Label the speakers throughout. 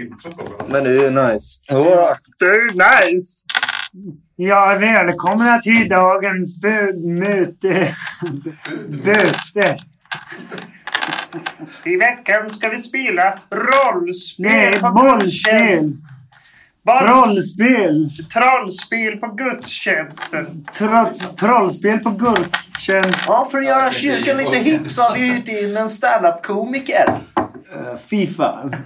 Speaker 1: introt då.
Speaker 2: Men det är ju nice.
Speaker 3: Det är nice! Ja, välkomna till dagens bu- möte. Möte. I veckan ska vi spela rollspel
Speaker 4: Nej,
Speaker 3: på
Speaker 4: bollspel.
Speaker 3: Boll-
Speaker 4: Trollspel!
Speaker 3: Trollspel på gudstjänsten.
Speaker 4: Tro- trollspel på gurktjänst.
Speaker 2: Ja, för att göra kyrkan lite hipp så har vi hyrt in en standup-komiker.
Speaker 4: Uh, fy fan.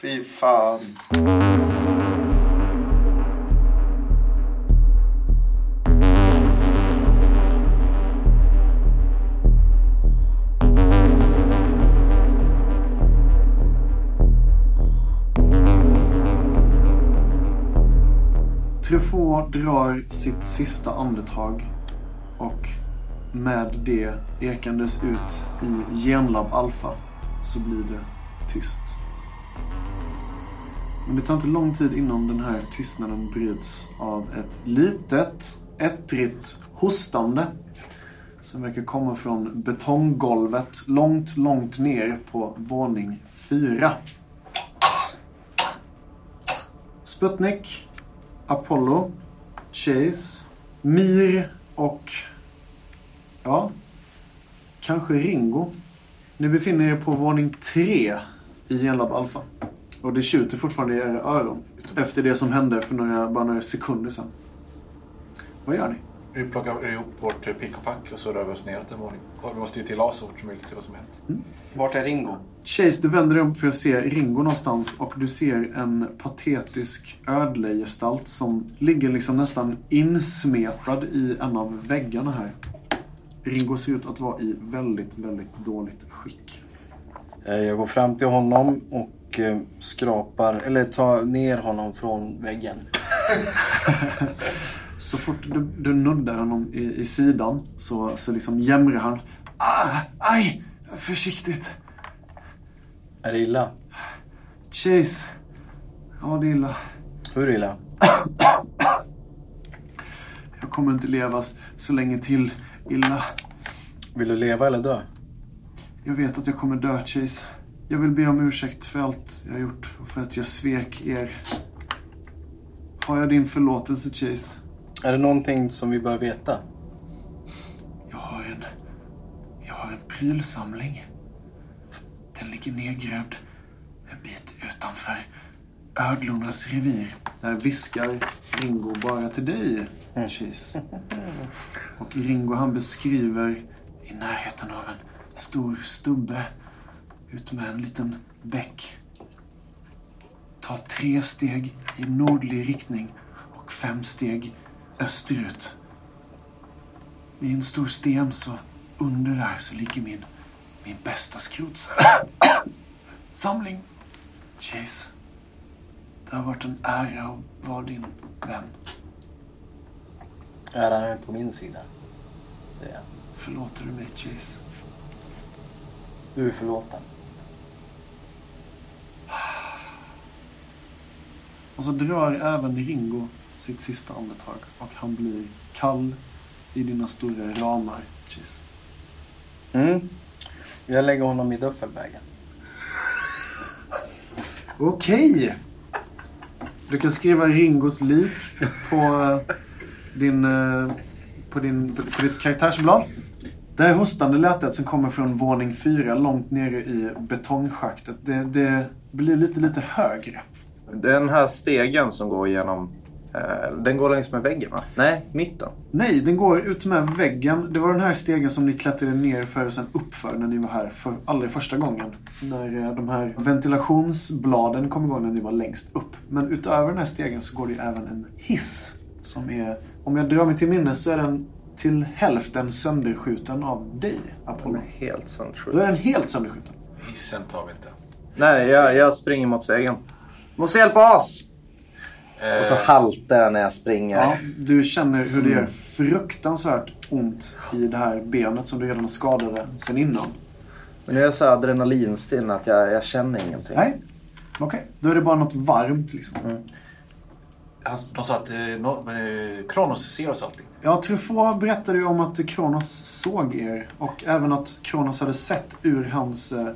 Speaker 2: Fy fan.
Speaker 4: Truffaut drar sitt sista andetag och med det ekandes ut i Genlab Alpha så blir det tyst. Men det tar inte lång tid innan den här tystnaden bryts av ett litet, ettrigt hostande som verkar komma från betonggolvet långt, långt ner på våning fyra. Sputnik, Apollo, Chase, Mir och... Ja, kanske Ringo. Ni befinner er på våning tre i Genlab Alpha. Och det tjuter fortfarande i era öron. Efter det som hände för några, bara några sekunder sedan. Vad gör ni?
Speaker 1: Vi plockar ihop vårt pick och pack och så rör vi oss neråt en våning. Vi måste ju till så fort som möjligt se vad som hänt.
Speaker 2: Vart är Ringo?
Speaker 4: Chase, du vänder dig om för att se Ringo någonstans och du ser en patetisk ödlegestalt som ligger liksom nästan insmetad i en av väggarna här. Ringo ser ut att vara i väldigt, väldigt dåligt skick.
Speaker 2: Eh, Jag går fram till honom och eh, skrapar, eller tar ner honom från väggen.
Speaker 4: Så fort du, du nuddar honom i, i sidan så, så liksom jämrar han. Ah, aj! Försiktigt.
Speaker 2: Är det illa?
Speaker 4: Chase. Ja, det är illa.
Speaker 2: Hur illa?
Speaker 4: Jag kommer inte leva så länge till. Illa.
Speaker 2: Vill du leva eller dö?
Speaker 4: Jag vet att jag kommer dö, Chase. Jag vill be om ursäkt för allt jag gjort och för att jag svek er. Har jag din förlåtelse, Chase?
Speaker 2: Är det någonting som vi bör veta?
Speaker 4: Jag har en... Jag har en prylsamling. Den ligger nedgrävd en bit utanför ödlornas revir. Där viskar Ringo bara till dig, Chase. Och Ringo han beskriver i närheten av en stor stubbe utmed en liten bäck. Ta tre steg i nordlig riktning och fem steg österut. Vid en stor sten så under där så ligger min, min bästa skrotsamling. Chase, det har varit en ära att vara din vän.
Speaker 2: Äran är på min sida. Säger jag.
Speaker 4: Förlåter du mig, Chase?
Speaker 2: Du är förlåten.
Speaker 4: Och så drar även Ringo sitt sista andetag och han blir kall i dina stora ramar, Chase.
Speaker 2: Mm. Jag lägger honom i duffelbagen.
Speaker 4: Okej! Du kan skriva Ringos lik på eh, din, eh, på din, på, på ditt karaktärsblad. Det här hostande lätet som kommer från våning fyra långt nere i betongschaktet, det, det blir lite, lite högre.
Speaker 5: Den här stegen som går genom... Eh, den går längs med väggen va? Nej, mitten.
Speaker 4: Nej, den går ut med väggen. Det var den här stegen som ni klättrade ner för och sen uppför när ni var här för allra första gången. När eh, de här ventilationsbladen kom igång när ni var längst upp. Men utöver den här stegen så går det ju även en hiss. Som är, om jag drar mig till minnes så är den till hälften sönderskjuten av dig,
Speaker 5: Den
Speaker 4: Apollo.
Speaker 5: är helt
Speaker 4: Då
Speaker 5: sönderskjuten.
Speaker 4: är den helt sönderskjuten.
Speaker 1: Hissen tar vi inte.
Speaker 5: Nej, jag, jag springer mot stegen. Måste hjälpa oss! Och så haltar jag när jag springer.
Speaker 4: Ja, du känner hur det gör fruktansvärt ont i det här benet som du redan skadade sen innan.
Speaker 5: Men nu är jag så adrenalinstinn att jag, jag känner ingenting.
Speaker 4: Nej, okej. Då är det bara något varmt liksom.
Speaker 1: Han, de sa att eh, no, eh, Kronos ser oss alltid.
Speaker 4: Ja, Truffaut berättade ju om att Kronos såg er och även att Kronos hade sett ur hans eh,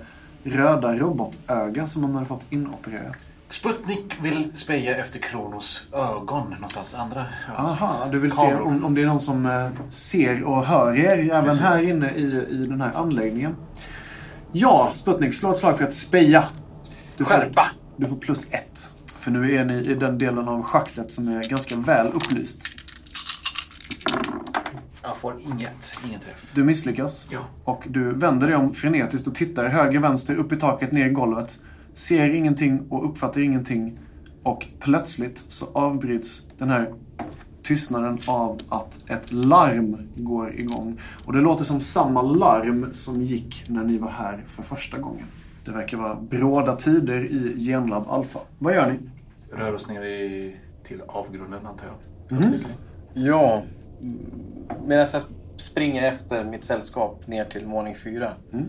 Speaker 4: röda robotöga som han hade fått inopererat.
Speaker 1: Sputnik vill speja efter Kronos ögon någonstans. Andra
Speaker 4: Aha, du vill se om, om det är någon som eh, ser och hör er även
Speaker 1: Precis.
Speaker 4: här inne i, i den här anläggningen. Ja, Sputnik, slå ett slag för att speja. Du får,
Speaker 1: Skärpa!
Speaker 4: du får plus ett. För nu är ni i den delen av schaktet som är ganska väl upplyst.
Speaker 1: Jag får inget. Ingen träff.
Speaker 4: Du misslyckas.
Speaker 1: Ja.
Speaker 4: Och du vänder dig om frenetiskt och tittar höger, vänster, upp i taket, ner i golvet. Ser ingenting och uppfattar ingenting. Och plötsligt så avbryts den här tystnaden av att ett larm går igång. Och det låter som samma larm som gick när ni var här för första gången. Det verkar vara bråda tider i Genlab Alpha. Vad gör ni?
Speaker 1: Rör oss ner i, till avgrunden antar jag.
Speaker 4: Mhm.
Speaker 2: Ja, medan jag springer efter mitt sällskap ner till våning fyra
Speaker 4: Mm.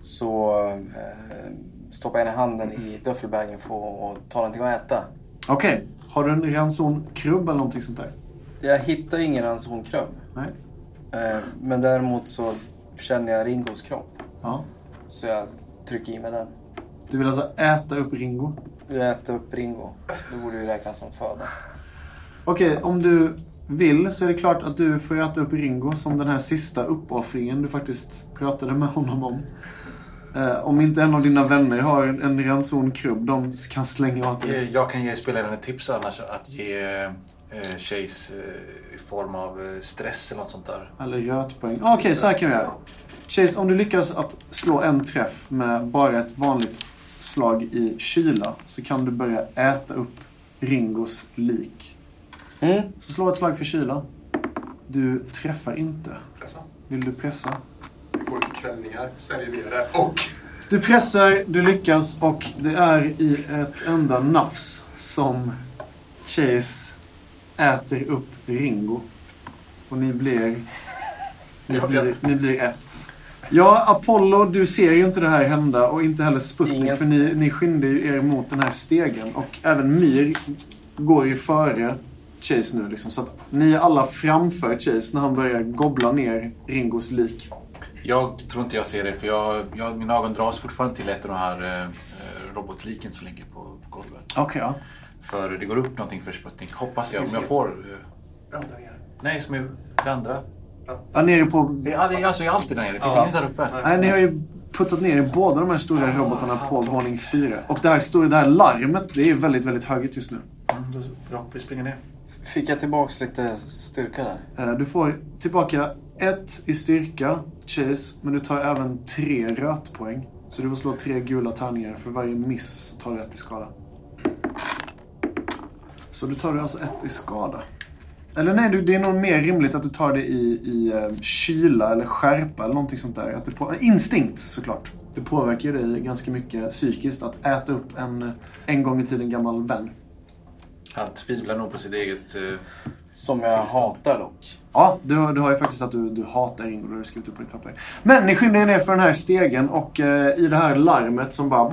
Speaker 2: så eh, stoppar jag ner handen i duffelbagen för att ta någonting att äta.
Speaker 4: Okej, har du en ransonkrubb eller någonting sånt där?
Speaker 2: Jag hittar ingen ransonkrubb.
Speaker 4: Nej?
Speaker 2: Eh, men däremot så känner jag Ringos kropp.
Speaker 4: Ja.
Speaker 2: Så jag trycker i mig den.
Speaker 4: Du vill alltså äta upp Ringo?
Speaker 2: Jag äter upp Ringo. Det borde ju räknas som föda.
Speaker 4: Okej, om du vill så är det klart att du får äta upp Ringo som den här sista uppoffringen du faktiskt pratade med honom om. Eh, om inte en av dina vänner har en, en ransonkrubb de kan slänga åt dig.
Speaker 1: Eh, Jag kan ge spelaren ett tips annars att ge eh, Chase eh, i form av eh, stress eller något sånt där.
Speaker 4: Eller rötpoäng. Ah, Okej, så här kan vi göra. Chase, om du lyckas att slå en träff med bara ett vanligt slag i kyla så kan du börja äta upp Ringos lik.
Speaker 2: Mm.
Speaker 4: Så slå ett slag för kyla. Du träffar inte.
Speaker 6: Pressa.
Speaker 4: Vill du pressa?
Speaker 6: Får lite kvällningar, säljer ner det och...
Speaker 4: Du pressar, du lyckas och det är i ett enda nafs som Chase äter upp Ringo. Och ni blir... Ni blir, ni blir ett. Ja, Apollo, du ser ju inte det här hända och inte heller Sputnik för ni, ni skyndar ju er mot den här stegen. Och även Myr går ju före Chase nu liksom. Så att ni är alla framför Chase när han börjar gobbla ner Ringos lik.
Speaker 1: Jag tror inte jag ser det för jag, jag, mina ögon dras fortfarande till ett av de här eh, eh, robotliken som ligger på, på golvet.
Speaker 4: Okej, ja.
Speaker 1: För det går upp någonting för Sputnik, hoppas jag. Om jag får... Eh,
Speaker 6: Ja,
Speaker 1: nej, som är det andra.
Speaker 4: ja nere på
Speaker 1: Ja, det är alltså jag är alltid där nere. Det finns
Speaker 6: Ja.
Speaker 1: inget där uppe.
Speaker 4: Nej, ni har ju puttat ner båda de här stora robotarna på våning fyra. Och det här, stora, det här larmet, det är väldigt, väldigt högt just nu.
Speaker 1: Mm, då, bra, vi springer ner.
Speaker 2: Fick jag tillbaks lite styrka där?
Speaker 4: Eh, Du får tillbaka ett i styrka, Chase, men du tar även tre rötpoäng. Så du får slå tre gula tärningar. För varje miss tar du ett i skada. Så du tar du alltså ett i skada. Eller nej, det är nog mer rimligt att du tar det i, i eh, kyla eller skärpa eller någonting sånt där. Att du på, eh, instinkt såklart. Det påverkar ju dig ganska mycket psykiskt att äta upp en en gång i tiden gammal vän.
Speaker 1: Han tvivlar nog på sitt eget... Eh,
Speaker 2: som jag hatar dock.
Speaker 4: Ja, du, har- du har ju faktiskt att du, du hatar Ringo, det har du skrivit upp på ditt papper. Men ni skyndar er ner för den här stegen och eh, i det här larmet som bara...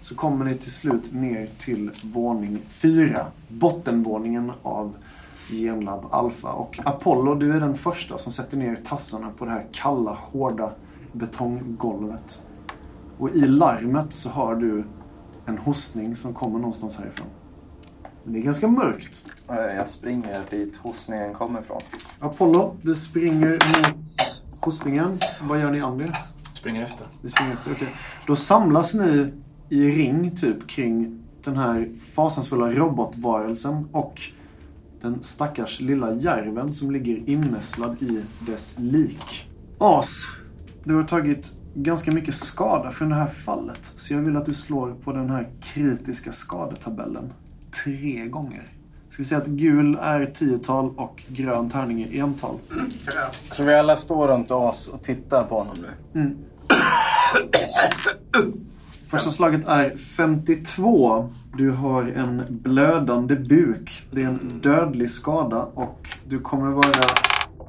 Speaker 4: Så kommer ni till slut ner till våning fyra. Bottenvåningen av Genlab Alpha. Och Apollo, du är den första som sätter ner tassarna på det här kalla, hårda betonggolvet. Och i larmet så har du en hostning som kommer någonstans härifrån. Men det är ganska mörkt.
Speaker 5: Eh, Jag springer dit hostningen kommer ifrån.
Speaker 4: Apollo, du springer mot hostningen. Vad gör ni andra?
Speaker 1: springer efter.
Speaker 4: Ni springer efter, okej. Då samlas ni i ring typ kring den här fasansfulla robotvarelsen och den stackars lilla järven som ligger innästlad i dess lik. As, du har tagit ganska mycket skada från det här fallet. Så jag vill att du slår på den här kritiska skadetabellen tre gånger. Ska vi säga att gul är tiotal och grön tärning är ental.
Speaker 6: Ja.
Speaker 2: Så vi alla står runt oss och tittar på honom nu.
Speaker 4: Första slaget är 52. Du har en blödande buk. Det är en dödlig skada och du kommer vara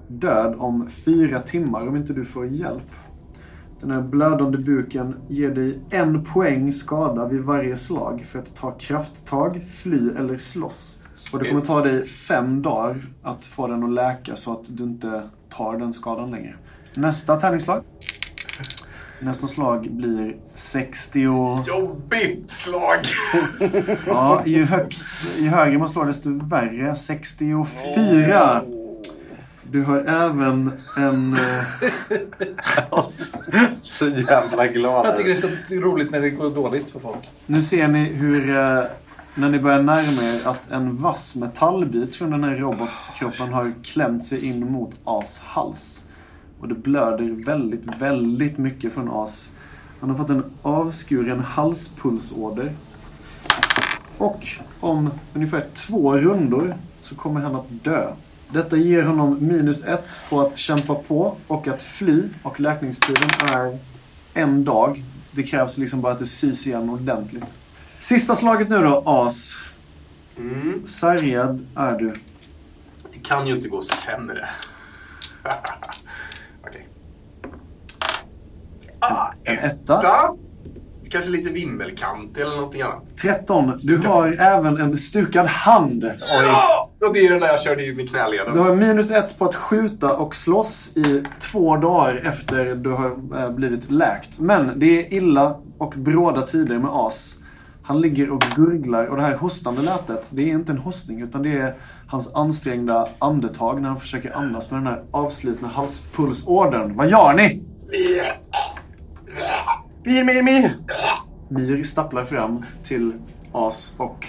Speaker 4: död om fyra timmar om inte du får hjälp. Den här blödande buken ger dig en poäng skada vid varje slag för att ta krafttag, fly eller slåss. Och det kommer ta dig fem dagar att få den att läka så att du inte tar den skadan längre. Nästa tärningsslag. Nästa slag blir 60.
Speaker 6: Jobbigt slag!
Speaker 4: Ja, ju, högt, ju högre man slår desto värre. 64. Du har även en... eh,
Speaker 2: Så jävla glad.
Speaker 1: Jag tycker det är så roligt när det går dåligt för folk.
Speaker 4: Nu ser ni hur, eh, när ni börjar närma er, att en vass metallbit från den här robotkroppen har klämt sig in mot As hals. Och det blöder väldigt, väldigt mycket från As. Han har fått en avskuren halspulsåder. Och om ungefär två rundor så kommer han att dö. Detta ger honom minus ett på att kämpa på och att fly. Och läkningstiden är en dag. Det krävs liksom bara att det sys igen ordentligt. Sista slaget nu då, As.
Speaker 6: Mm.
Speaker 4: Sargad är du.
Speaker 6: Det kan ju inte gå sämre. Okej. Ah,
Speaker 4: En etta.
Speaker 6: etta. Kanske lite vimmelkant eller någonting annat.
Speaker 4: 13. Du har även en stukad hand.
Speaker 6: Ja! Och det är den där jag körde i knäleden.
Speaker 4: Du har minus ett på att skjuta och slåss i två dagar efter du har eh, blivit läkt. Men det är illa och bråda tider med As. Han ligger och gurglar och det här hostande lätet, det är inte en hostning utan det är hans ansträngda andetag när han försöker andas med den här avslitna halspulsådern. Vad gör ni?
Speaker 2: Mir, mir, mir!
Speaker 4: Mir stapplar fram till As och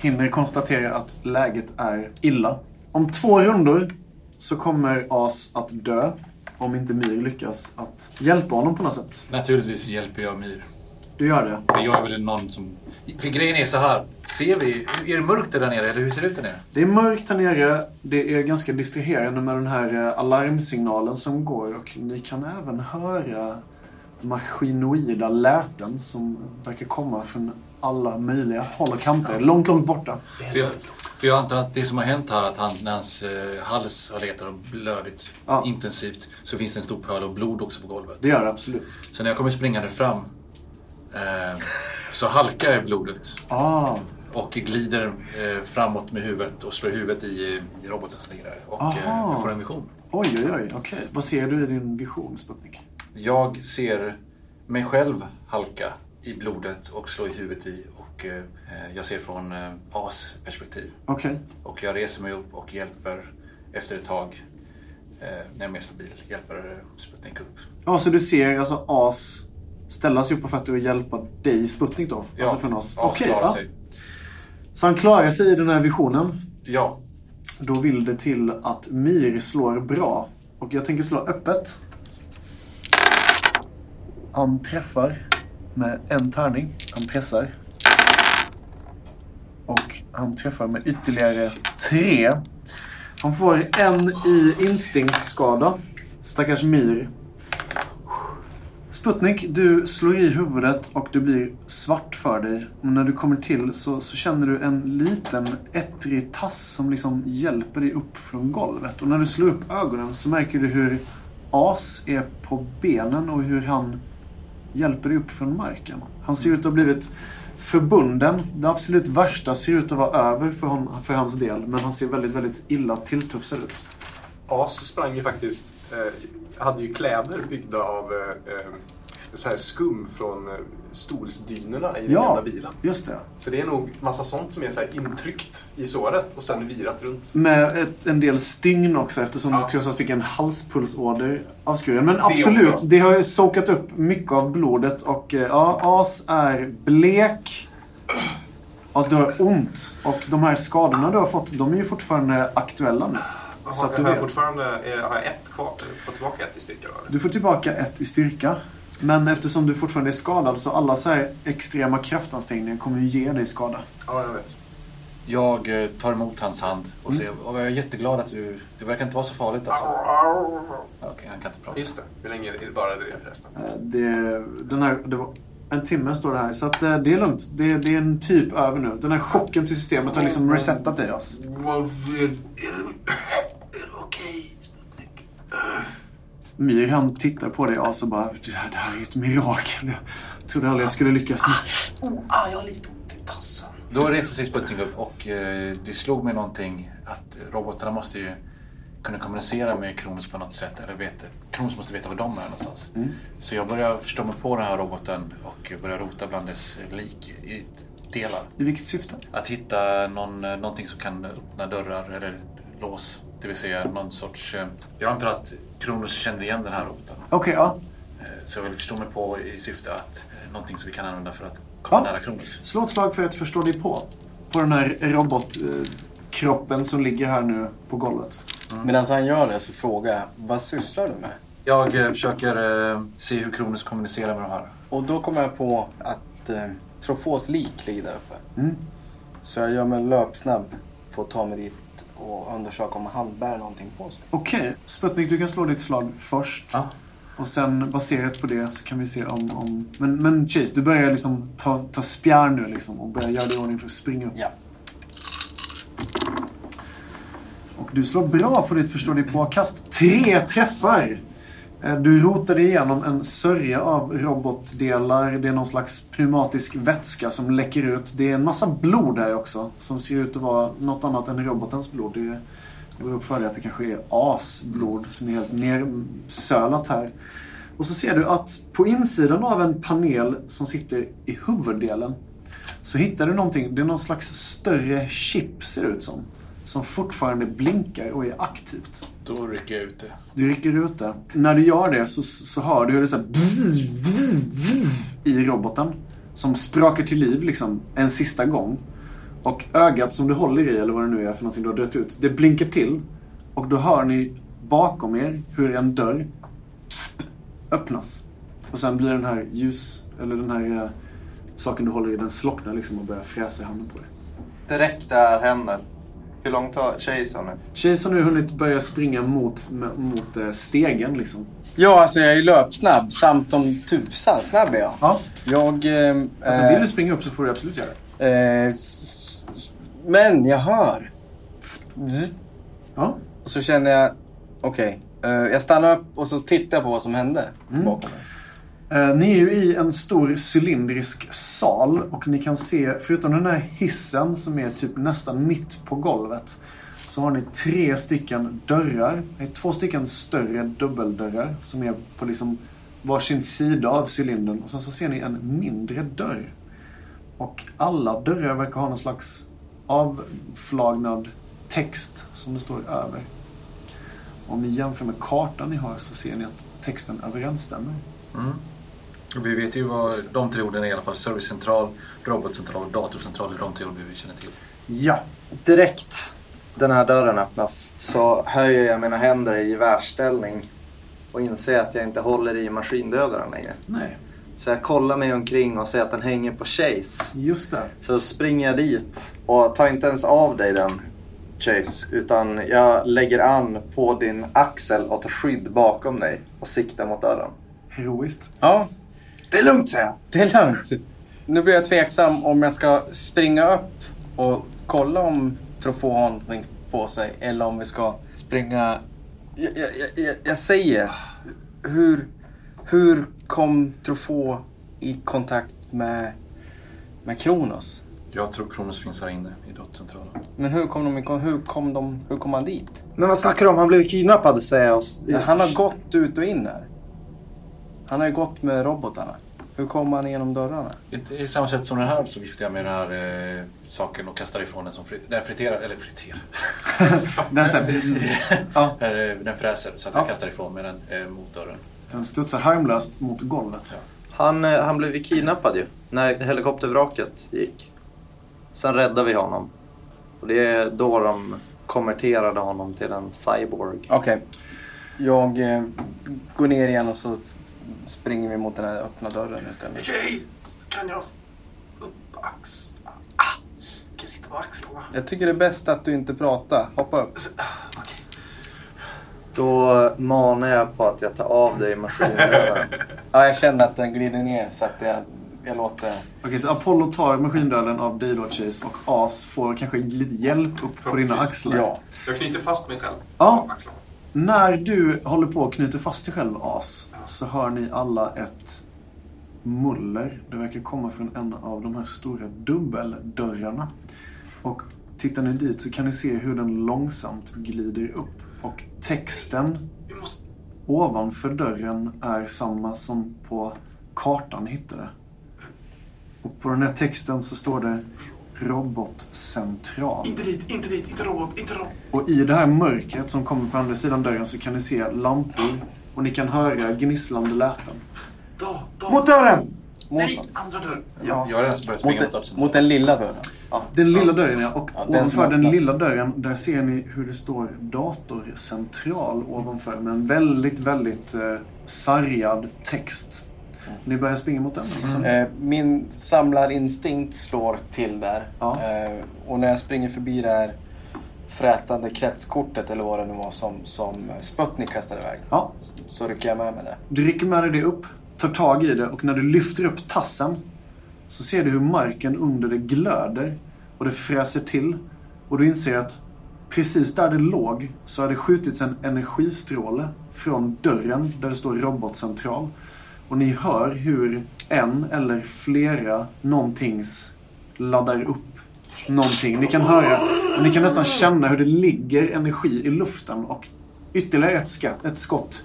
Speaker 4: hinner konstatera att läget är illa. Om två rundor så kommer As att dö om inte Mir lyckas att hjälpa honom på något sätt.
Speaker 1: Naturligtvis hjälper jag Myr.
Speaker 4: Du gör det.
Speaker 1: För jag är väl någon som... För grejen är så här. Ser vi... Är det mörkt där nere eller hur ser det ut där nere?
Speaker 4: Det är mörkt här nere. Det är ganska distraherande med den här eh, alarmsignalen som går och ni kan även höra maskinoida läten som verkar komma från alla möjliga håll och kanter. Långt, långt borta.
Speaker 1: För jag, för jag antar att det som har hänt här att han, när hans eh, hals har letat och blödit
Speaker 4: Ja.
Speaker 1: intensivt så finns det en stor pöl av blod också på golvet.
Speaker 4: Det gör det absolut.
Speaker 1: Så när jag kommer springande fram eh, så halkar jag blodet
Speaker 4: Ah,
Speaker 1: och glider eh, framåt med huvudet och slår huvudet i, i roboten som ligger där. Och eh, jag får en vision.
Speaker 4: oj, oj, oj. Okej. Vad ser du i din vision, Sputnik?
Speaker 1: Jag ser mig själv halka i blodet och slå i huvudet i och eh, jag ser från eh, As perspektiv.
Speaker 4: Okej.
Speaker 1: Och jag reser mig upp och hjälper efter ett tag, eh, när jag är mer stabil, hjälper eh, Sputnik upp.
Speaker 4: Ja, så du ser alltså As ställa sig upp på fötter och hjälpa dig, Sputnik då? Alltså från oss.
Speaker 1: As
Speaker 4: Okej,
Speaker 1: klarar
Speaker 4: ja.
Speaker 1: sig.
Speaker 4: Så han klarar sig i den här visionen.
Speaker 1: Ja,
Speaker 4: Då vill det till att Mir slår bra. Och jag tänker slå öppet. Han träffar med en tärning. Han pressar. Och han träffar med ytterligare tre. Han får en i instinktskada. Stackars Mir. Sputnik, du slår i huvudet och det blir svart för dig. Men när du kommer till så, så känner du en liten ettrig tass som liksom hjälper dig upp från golvet. Och när du slår upp ögonen så märker du hur As är på benen och hur han hjälper dig upp från marken. Han ser ut att ha blivit förbunden. Det absolut värsta ser ut att vara över för, hon, för hans del. Men han ser väldigt, väldigt illa tilltufsad ut.
Speaker 6: As sprang ju faktiskt, eh, hade ju kläder byggda av eh, eh, så här skum från eh, stolsdynorna i den
Speaker 4: Ja.
Speaker 6: gamla bilen.
Speaker 4: Just det.
Speaker 6: Så det är nog massa sånt som är så intryckt i såret och sen virat runt.
Speaker 4: Med ett, en del stygn också eftersom
Speaker 6: Ja.
Speaker 4: du trots allt fick en halspulsåder avskuren. Men absolut,
Speaker 6: också.
Speaker 4: det har ju sokat upp mycket av blodet och eh, ja, As är blek. As, du har ont. Och de här skadorna du har fått, de är ju fortfarande aktuella nu. Så
Speaker 6: Har,
Speaker 4: du
Speaker 6: har jag
Speaker 4: vet.
Speaker 6: fortfarande har jag ett kvar? Fått tillbaka ett i styrka då?
Speaker 4: Du får tillbaka ett i styrka. Men eftersom du fortfarande är skadad så alla så här extrema kraftansträngningar kommer ju ge dig skada.
Speaker 6: Ja, jag vet.
Speaker 1: jag eh, tar emot hans hand och
Speaker 4: Mm.
Speaker 1: säger och jag är jätteglad att du... Det verkar inte vara så farligt alltså. Okej, han kan inte prata.
Speaker 6: Just det. Hur länge varade det förresten?
Speaker 4: Eh, Det, den här, det var en timme står det här. Så att, eh, det är lugnt. Det, det är en typ över nu. Den här chocken till systemet har liksom resetat dig. Alltså.
Speaker 6: Är det okej, Sputnik?
Speaker 4: Myr han tittar på dig och bara det här, det här är ett mirakel. Jag trodde aldrig jag skulle lyckas med.
Speaker 2: Oh, ah, jag har lite ont i tassen.
Speaker 1: Då reser sig Sputnik upp och eh, det slog mig någonting att robotarna måste ju kunna kommunicera med Kronos på något sätt. Eller vet, Kronos måste veta var de är någonstans. Så jag börjar förstå mig på den här roboten och börjar rota bland dess lik i delar.
Speaker 4: I vilket syfte?
Speaker 1: Att hitta någon, eh, någonting som kan öppna dörrar eller lås. Det vill säga någon sorts... eh, Jag antar att Kronos känner igen den här roboten.
Speaker 4: Okej, ja.
Speaker 1: Eh, Så jag vill förstå mig på i syfte att eh, någonting som vi kan använda för att komma
Speaker 4: Ja.
Speaker 1: nära Kronos.
Speaker 4: Slå ett slag för att förstå dig på. På den här robotkroppen som ligger här nu på golvet.
Speaker 2: Medan han gör det så frågar jag, vad sysslar du med?
Speaker 1: Jag eh, försöker eh, se hur Kronos kommunicerar med de här.
Speaker 2: Och då kommer jag på att eh, Trofos lik ligger där uppe.
Speaker 4: Mm.
Speaker 2: Så jag gör mig löpsnabb för att ta mig dit och undersöka om han bär någonting på sig.
Speaker 4: Okej, Sputnik du kan slå ditt slag först.
Speaker 1: Ja.
Speaker 4: Och sen baserat på det så kan vi se om... om... Men, men Chase, du börjar liksom ta, ta spjärn nu liksom och börjar göra dig i ordning för att springa upp.
Speaker 2: Ja.
Speaker 4: Och du slår bra på ditt förstå dig på-kast. Tre träffar! Eh, du rotar dig igenom en sörja av robotdelar. Det är någon slags pneumatisk vätska som läcker ut. Det är en massa blod här också. Som ser ut att vara något annat än robotens blod. Det går upp för dig att det kanske är asblod som är helt nersölat här. Och så ser du att på insidan av en panel som sitter i huvuddelen så hittar du någonting. Det är någon slags större chip ser det ut som. Som fortfarande blinkar och är aktivt.
Speaker 1: Då rycker jag ut det.
Speaker 4: Du rycker ut det. När du gör det så, så hör du hur det så här bzz, bzz, bzz i roboten. Som sprakar till liv liksom en sista gång. Och ögat som du håller i, eller vad det nu är för någonting du har dött ut, det blinkar till. Och då hör ni bakom er hur en dörr psst, öppnas. Och sen blir den här ljus, eller den här eh, saken du håller i, den slocknar liksom och börjar fräsa i handen på dig.
Speaker 2: Direkt där händer. Hur långt har Chase nu?
Speaker 4: Chase har nu hunnit börja springa mot, mot eh, stegen liksom.
Speaker 2: Ja, alltså jag är snabb samt om tusan snabb är jag.
Speaker 4: Ja.
Speaker 2: Jag... Eh,
Speaker 4: Alltså
Speaker 2: eh,
Speaker 4: vill du springa upp så får du absolut göra det.
Speaker 2: eh, men jag hör.
Speaker 4: Ja.
Speaker 2: Och så känner jag, okej. eh, jag stannar upp och så tittar jag på vad som hände
Speaker 4: Mm.
Speaker 2: bakom mig.
Speaker 4: Eh, ni är ju i en stor cylindrisk sal och ni kan se, förutom den här hissen som är typ nästan mitt på golvet, så har ni tre stycken dörrar. Det är två stycken större dubbeldörrar som är på liksom varsin sida av cylindern. Och sen så ser ni en mindre dörr. Och alla dörrar verkar ha någon slags avflagnad text som det står över. Om ni jämför med kartan ni har så ser ni att texten överensstämmer.
Speaker 1: Mm. Vi vet ju vad de tre orden är i alla fall. Servicecentral, robotcentral och datorcentral är de tre ord vi känner till.
Speaker 4: Ja.
Speaker 2: Direkt den här dörren öppnas så höjer jag mina händer i gevärsställning och inser att jag inte håller i maskindödaren längre.
Speaker 4: Nej,
Speaker 2: Så jag kollar mig omkring och ser att den hänger på Chase.
Speaker 4: just det.
Speaker 2: Så springer jag dit och tar inte ens av dig den Chase. Utan jag lägger an på din axel och tar skydd bakom dig och siktar mot dörren.
Speaker 4: Heroiskt.
Speaker 2: Ja. Det är lugnt säger jag. Det är lugnt. Nu blir jag tveksam om jag ska springa upp och kolla om Trofå har någonting på sig. Eller om vi ska springa... Jag, jag, jag, jag säger. Hur, hur kom Trofå i kontakt med, med Kronos?
Speaker 1: Jag tror Kronos finns här inne i datorcentralen.
Speaker 2: Men hur kom, de, hur kom, de, hur kom han dit?
Speaker 5: Men vad snackar du om? Han blev kidnappad säger jag.
Speaker 2: Ja, Han har gått ut och in här. Han har ju gått med robotarna. Hur kom han igenom dörrarna?
Speaker 1: I, I samma sätt som den här så viftar jag med den här eh, saken och kastar ifrån den som fri, den friterar, eller friterar.
Speaker 4: Den, så här, ja,
Speaker 1: Eh, Den fräser så att jag
Speaker 4: Ja.
Speaker 1: kastar ifrån mig den eh, mot dörren.
Speaker 4: den studsar harmlöst mot golvet.
Speaker 5: Han, eh, han blev ju kidnappad ju. När helikoptervraket gick. Sen räddade vi honom. Och det är då de konverterade honom till en cyborg.
Speaker 2: Okej. Jag eh, går ner igen och så springer vi mot den här öppna dörren istället.
Speaker 6: Tjej, kan jag upp ax... Ah, kan jag sitta på axlarna?
Speaker 2: Jag tycker det är bäst att du inte pratar. Hoppa upp.
Speaker 5: Då manar jag på att jag tar av dig maskindödaren.
Speaker 2: Ja, jag känner att den glider ner så att jag, jag låter...
Speaker 4: Okej, så Apollo tar maskindöden av dig då, Chase, och As får kanske lite hjälp upp på dina axlar.
Speaker 2: Ja.
Speaker 6: Jag knyter fast mig själv
Speaker 4: Ja.
Speaker 6: på axlarna.
Speaker 4: När du håller på att knyta fast dig själv, As, så hör ni alla ett muller. Det verkar komma från en av de här stora dubbeldörrarna. Och tittar ni dit så kan ni se hur den långsamt glider upp. Och texten ovanför dörren är samma som på kartan ni hittade. Och på den här texten så står det Robotcentral.
Speaker 6: Inte dit, inte dit, inte robot, inte robot.
Speaker 4: Och i det här mörkret som kommer på andra sidan dörren så kan ni se lampor och ni kan höra gnisslande läten.
Speaker 6: Da, da.
Speaker 2: Mot dörren! Mot,
Speaker 6: Nej, andra dörr.
Speaker 2: Ja.
Speaker 1: Jag har redan börjat springa
Speaker 2: mot,
Speaker 1: mot
Speaker 2: den, mot den lilla dörren.
Speaker 4: Den lilla dörren ja. Och
Speaker 2: Ja, den
Speaker 4: ovanför den
Speaker 2: öppnas.
Speaker 4: lilla dörren där ser ni hur det står datorcentral ovanför med en väldigt, väldigt eh, sargad text. Ni börjar springa mot den.
Speaker 2: Eh, min samlarinstinkt slår till där.
Speaker 4: Ja.
Speaker 2: Eh, och när jag springer förbi det här frätande kretskortet eller vad det nu var som, som Sputnik kastade iväg.
Speaker 4: Ja,
Speaker 2: Så rycker jag med mig det.
Speaker 4: du rycker med dig det upp, tar tag i det och när du lyfter upp tassen så ser du hur marken under det glöder och det fräser till. Och du inser att precis där det låg så har det skjutits en energistråle från dörren där det står robotcentral. Och ni hör hur en eller flera någontings laddar upp någonting. Ni kan höra, och ni kan nästan känna hur det ligger energi i luften och ytterligare ett, ska, ett skott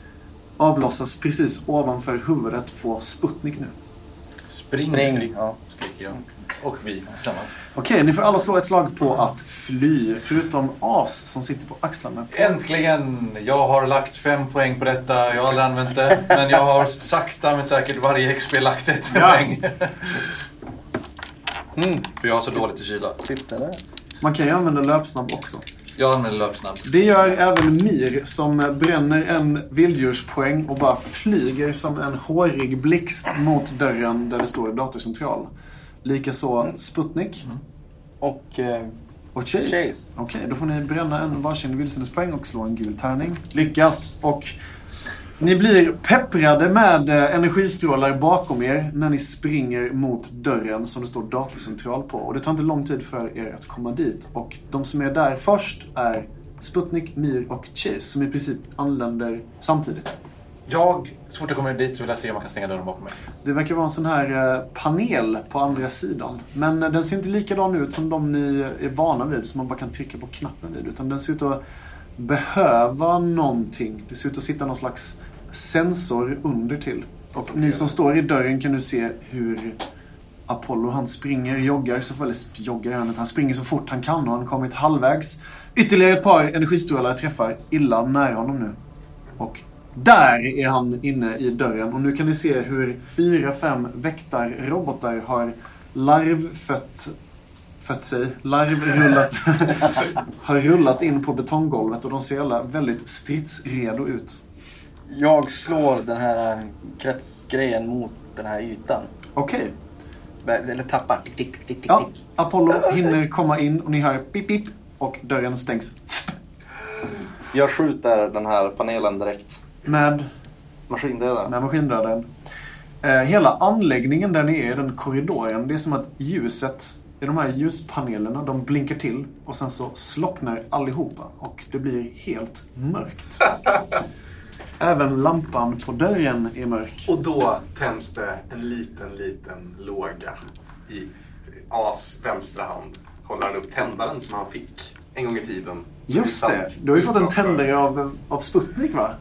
Speaker 4: avlossas precis ovanför huvudet på Sputnik nu.
Speaker 1: Spring,
Speaker 2: Spring.
Speaker 1: skrik,
Speaker 2: Ja.
Speaker 1: skriker jag. Och vi tillsammans.
Speaker 4: Okej, ni får alla slå ett slag på att fly, förutom As som sitter på axlarna.
Speaker 1: Äntligen! Jag har lagt fem poäng på detta. Jag har aldrig använt det. Men jag har sakta men säkert varje XP lagt ett
Speaker 4: Ja.
Speaker 1: poäng.
Speaker 2: Mm,
Speaker 1: För jag har så dåligt i kyla.
Speaker 2: titta där.
Speaker 4: Man kan ju använda löpsnabb också.
Speaker 1: Jag använder löpsnabb.
Speaker 4: Det gör även Mir som bränner en vilddjurspoäng och bara flyger som en hårig blixt mot dörren där det står datorcentral. Likaså Sputnik
Speaker 2: Och eh,
Speaker 4: och Chase.
Speaker 2: Chase.
Speaker 4: Okej, då får ni bränna en varsin vilsenhetspoäng och slå en gul tärning. Lyckas! Och ni blir pepprade med eh, energistrålar bakom er när ni springer mot dörren som det står datorcentral på. Och det tar inte lång tid för er att komma dit. Och de som är där först är Sputnik, Mir och Chase som i princip anländer samtidigt.
Speaker 1: Jag, så fort jag kommer dit så vill jag se om man kan stänga dörren bakom mig.
Speaker 4: Det verkar vara en sån här eh, panel på andra sidan. Men eh, den ser inte likadan ut som de ni är vana vid, som man bara kan trycka på knappen vid. Utan den ser ut att behöva någonting. Det ser ut att sitta någon slags sensor under till. Och ni som står i dörren kan nu se hur Apollo, han springer, joggar, så, eller joggar han han springer så fort han kan och han kommit halvvägs. Ytterligare ett par energistrålar träffar illa nära honom nu. Och där är han inne i dörren och nu kan ni se hur fyra, fem väktarrobotar har larvfött fött sig, larvrullat, har rullat in på betonggolvet och de ser alla väldigt stridsredo ut.
Speaker 2: jag slår den här eh, kretsgrejen mot den här ytan.
Speaker 4: Okej,
Speaker 2: Eller tappar. Tick, tick, tick, tick,
Speaker 4: ja,
Speaker 2: tick.
Speaker 4: Apollo hinner komma in och ni hör pip pip och dörren stängs.
Speaker 5: Jag skjuter den här panelen direkt.
Speaker 4: Med
Speaker 5: Maskindödaren.
Speaker 4: med maskindöden. Eh, hela anläggningen där ni är i den korridoren, det är som att ljuset i de här ljuspanelerna, de blinkar till och sen så slocknar allihopa och det blir helt mörkt. Även lampan på dörren är mörk.
Speaker 6: Och då tänds det en liten, liten låga i As vänstra hand. Håller han upp tändaren som han fick en gång i tiden.
Speaker 4: Just det, du har ju fått en tändare av, av Sputnik va?